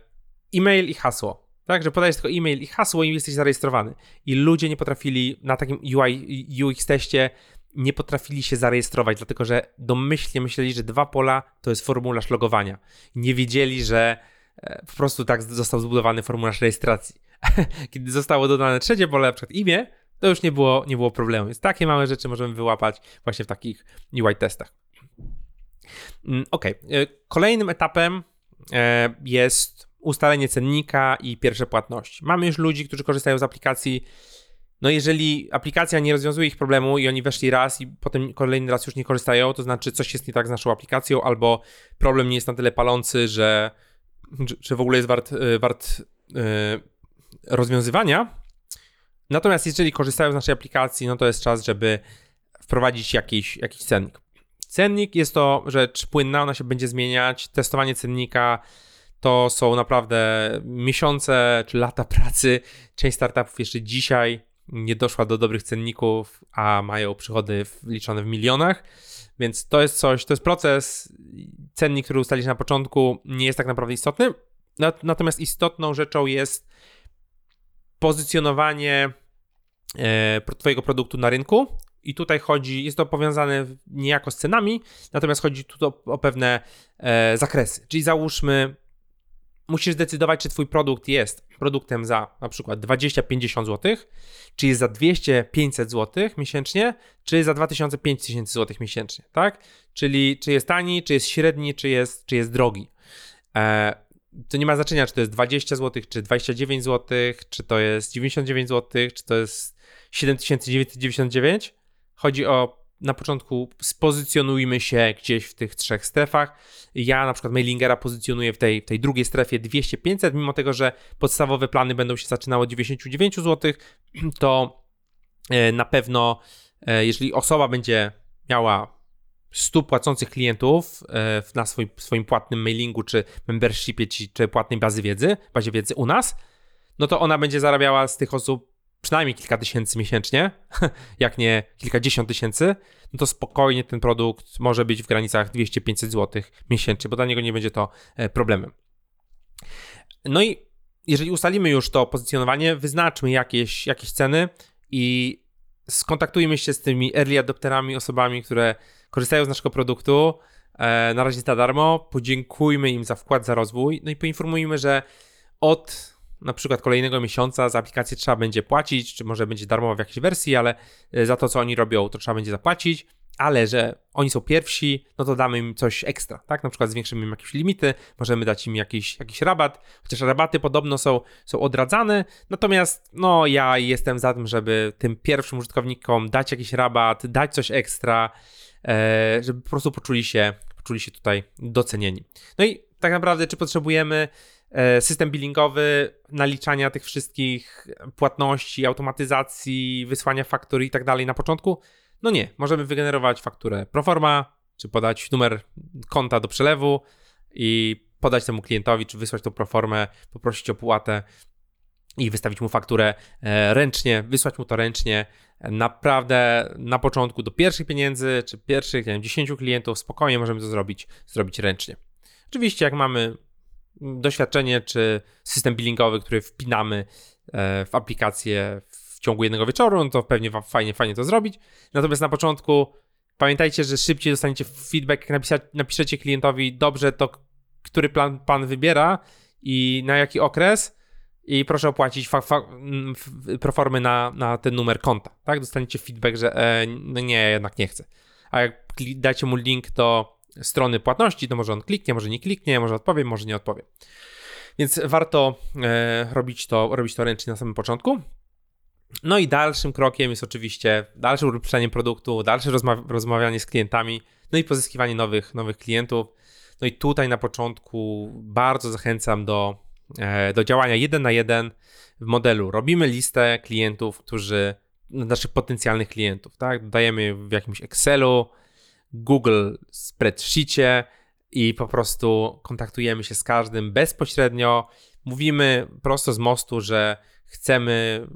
e-mail i hasło. Tak, że podajesz tylko e-mail i hasło i jesteś zarejestrowany. I ludzie nie potrafili na takim UI, UX teście nie potrafili się zarejestrować, dlatego że domyślnie myśleli, że dwa pola to jest formularz logowania. Nie wiedzieli, że e, po prostu tak został zbudowany formularz rejestracji. Kiedy zostało dodane trzecie pole, na przykład imię, to już nie było, nie było problemu. Więc takie małe rzeczy możemy wyłapać właśnie w takich UI testach. Mm, ok. E, kolejnym etapem e, jest ustalenie cennika i pierwsze płatności. Mamy już ludzi, którzy korzystają z aplikacji. No jeżeli aplikacja nie rozwiązuje ich problemu i oni weszli raz i potem kolejny raz już nie korzystają, to znaczy coś jest nie tak z naszą aplikacją albo problem nie jest na tyle palący, że, że w ogóle jest wart, e, wart rozwiązywania. Natomiast jeżeli korzystają z naszej aplikacji, no to jest czas, żeby wprowadzić jakiś, jakiś cennik. Cennik jest to rzecz płynna, ona się będzie zmieniać. Testowanie cennika to są naprawdę miesiące czy lata pracy. Część startupów jeszcze dzisiaj nie doszła do dobrych cenników, a mają przychody liczone w milionach. Więc to jest coś, to jest proces. Cennik, który ustalić na początku, nie jest tak naprawdę istotny. Natomiast istotną rzeczą jest pozycjonowanie Twojego produktu na rynku. I tutaj chodzi, jest to powiązane niejako z cenami, natomiast chodzi tu o, o pewne e, zakresy. Czyli załóżmy, musisz zdecydować, czy Twój produkt jest produktem za na przykład 20-50 zł, czy jest za 200-500 zł miesięcznie, czy za 2000-5000 zł miesięcznie, tak? Czyli czy jest tani, czy jest średni, czy jest, czy jest drogi. E, to nie ma znaczenia, czy to jest 20 zł, czy 29 zł, czy to jest 99 zł, czy to jest 7999. Chodzi o na początku spozycjonujmy się gdzieś w tych trzech strefach. Ja na przykład mailingera pozycjonuję w tej, tej drugiej strefie 200-500, mimo tego, że podstawowe plany będą się zaczynały od 99 zł, to e, na pewno, e, jeżeli osoba będzie miała 100 płacących klientów e, na swoim, swoim płatnym mailingu, czy membershipie, czy, płatnej bazy wiedzy, bazie wiedzy u nas, no to ona będzie zarabiała z tych osób przynajmniej kilka tysięcy miesięcznie, jak nie kilkadziesiąt tysięcy, no to spokojnie ten produkt może być w granicach 200-500 zł miesięcznie, bo dla niego nie będzie to e, problemem. No i jeżeli ustalimy już to pozycjonowanie, wyznaczmy jakieś, jakieś ceny i skontaktujmy się z tymi early adopterami, osobami, które korzystają z naszego produktu, e, na razie za darmo, podziękujmy im za wkład, za rozwój, no i poinformujmy, że od na przykład kolejnego miesiąca za aplikację trzeba będzie płacić, czy może będzie darmowa w jakiejś wersji, ale e, za to, co oni robią, to trzeba będzie zapłacić, ale że oni są pierwsi, no to damy im coś ekstra, tak? Na przykład zwiększymy im jakieś limity, możemy dać im jakiś, jakiś rabat, chociaż rabaty podobno są, są odradzane, natomiast no ja jestem za tym, żeby tym pierwszym użytkownikom dać jakiś rabat, dać coś ekstra, e, żeby po prostu poczuli się, poczuli się tutaj docenieni. No i tak naprawdę, czy potrzebujemy system billingowy, naliczania tych wszystkich płatności, automatyzacji, wysłania faktury i tak dalej na początku? No nie, możemy wygenerować fakturę proforma, czy podać numer konta do przelewu i podać temu klientowi, czy wysłać tą proformę, poprosić o płatę i wystawić mu fakturę e, ręcznie, wysłać mu to ręcznie. Naprawdę na początku do pierwszych pieniędzy, czy pierwszych, nie wiem, 10 klientów, spokojnie możemy to zrobić, zrobić ręcznie. Oczywiście, jak mamy doświadczenie, czy system billingowy, który wpinamy e, w aplikację w ciągu jednego wieczoru, no to pewnie fajnie, fajnie to zrobić. Natomiast na początku pamiętajcie, że szybciej dostaniecie feedback, jak napiszecie klientowi, dobrze, to który plan pan wybiera i na jaki okres, i proszę opłacić fa- fa- proformy na, na ten numer konta, tak? Dostaniecie feedback, że e, no nie, jednak nie chcę. A jak dacie mu link do strony płatności, to może on kliknie, może nie kliknie, może odpowie, może nie odpowie. Więc warto e, robić, to, robić to ręcznie na samym początku. No i dalszym krokiem jest oczywiście dalsze ulepszanie produktu, dalsze rozma- rozmawianie z klientami, no i pozyskiwanie nowych, nowych klientów. No i tutaj na początku bardzo zachęcam do E, do działania jeden na jeden w modelu. Robimy listę klientów, którzy, naszych potencjalnych klientów, tak? Dodajemy w jakimś Excelu, Google Spreadsheetie i po prostu kontaktujemy się z każdym bezpośrednio. Mówimy prosto z mostu, że chcemy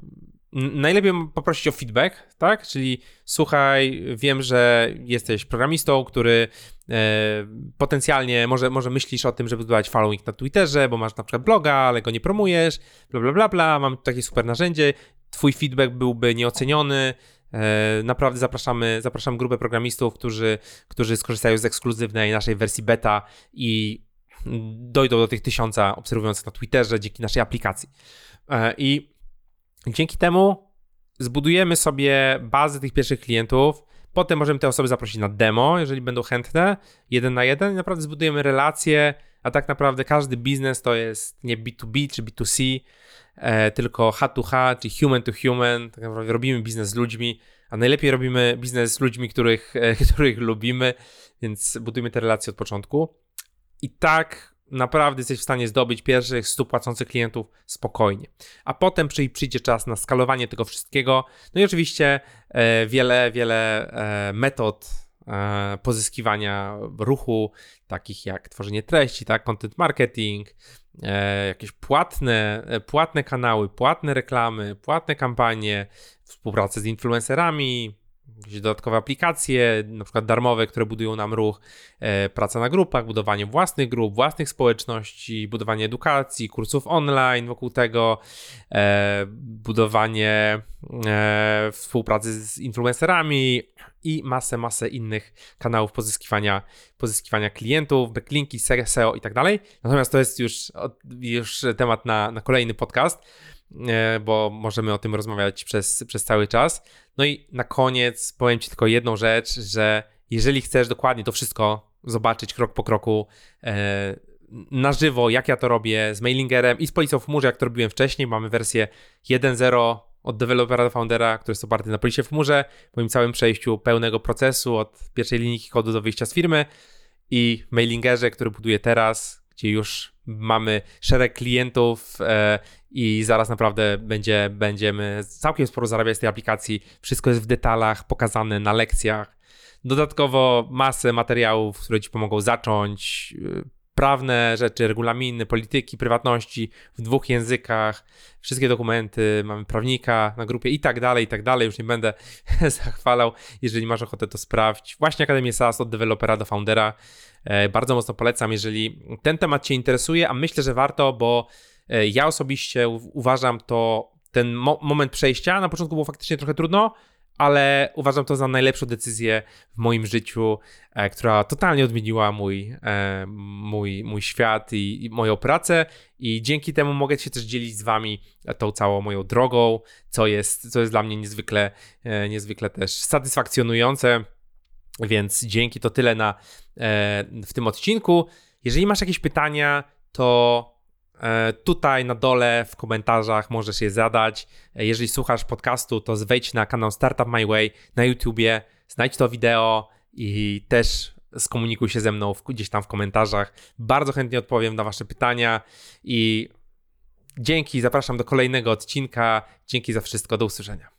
najlepiej poprosić o feedback, tak? Czyli słuchaj, wiem, że jesteś programistą, który e, potencjalnie może, może myślisz o tym, żeby budować following na Twitterze, bo masz na przykład bloga, ale go nie promujesz, bla bla bla bla, mam takie super narzędzie, twój feedback byłby nieoceniony, naprawdę zapraszamy, zapraszam grupę programistów, którzy, którzy skorzystają z ekskluzywnej naszej wersji beta i dojdą do tych tysiąca obserwujących na Twitterze dzięki naszej aplikacji. E, I Dzięki temu zbudujemy sobie bazę tych pierwszych klientów. Potem możemy te osoby zaprosić na demo, jeżeli będą chętne, jeden na jeden. I naprawdę zbudujemy relacje, a tak naprawdę każdy biznes to jest nie B2B czy B2C, e, tylko H2H, czyli human to human. Tak naprawdę robimy biznes z ludźmi, a najlepiej robimy biznes z ludźmi, których, e, których lubimy, więc budujmy te relacje od początku. I tak naprawdę jesteś w stanie zdobyć pierwszych 100 płacących klientów spokojnie. A potem przyjdzie czas na skalowanie tego wszystkiego. No i oczywiście e, wiele, wiele e, metod e, pozyskiwania ruchu, takich jak tworzenie treści, tak, content marketing, e, jakieś płatne, e, płatne kanały, płatne reklamy, płatne kampanie, współpracę z influencerami, jakieś dodatkowe aplikacje, na przykład darmowe, które budują nam ruch, e, praca na grupach, budowanie własnych grup, własnych społeczności, budowanie edukacji, kursów online wokół tego, e, budowanie e, współpracy z influencerami i masę, masę innych kanałów pozyskiwania, pozyskiwania klientów, backlinki, SEO i tak dalej. Natomiast to jest już, już temat na, na kolejny podcast. E, bo możemy o tym rozmawiać przez, przez cały czas. No i na koniec powiem Ci tylko jedną rzecz, że jeżeli chcesz dokładnie to wszystko zobaczyć krok po kroku e, na żywo, jak ja to robię z mailingerem i z policją w chmurze, jak to robiłem wcześniej, mamy wersję 1.0 od dewelopera do foundera, który jest oparty na policie w chmurze, po moim całym przejściu pełnego procesu od pierwszej linijki kodu do wyjścia z firmy i mailingerze, który buduję teraz, gdzie już mamy szereg klientów e, i zaraz naprawdę będzie, będziemy całkiem sporo zarabiać z tej aplikacji. Wszystko jest w detalach, pokazane na lekcjach. Dodatkowo masę materiałów, które Ci pomogą zacząć, e, prawne rzeczy, regulaminy, polityki, prywatności w dwóch językach, wszystkie dokumenty, mamy prawnika na grupie i tak dalej, i tak dalej. Już nie będę zachwalał. Jeżeli masz ochotę, to sprawdź. Właśnie Akademię SaaS od dewelopera do foundera. E, bardzo mocno polecam, jeżeli ten temat Cię interesuje, a myślę, że warto, bo e, ja osobiście uważam to ten mo moment przejścia. Na początku było faktycznie trochę trudno, ale uważam to za najlepszą decyzję w moim życiu, e, która totalnie odmieniła mój, e, mój, mój świat i, i, moją pracę. I dzięki temu mogę się też dzielić z Wami tą całą moją drogą, co jest, co jest dla mnie niezwykle, e, niezwykle też satysfakcjonujące. Więc dzięki to tyle na, e, w tym odcinku. Jeżeli masz jakieś pytania, to E, tutaj na dole w komentarzach możesz je zadać. E, jeżeli słuchasz podcastu, to wejdź na kanał Startup My Way na YouTubie, znajdź to wideo i też skomunikuj się ze mną gdzieś tam w komentarzach. Bardzo chętnie odpowiem na Wasze pytania i dzięki, zapraszam do kolejnego odcinka. Dzięki za wszystko, do usłyszenia.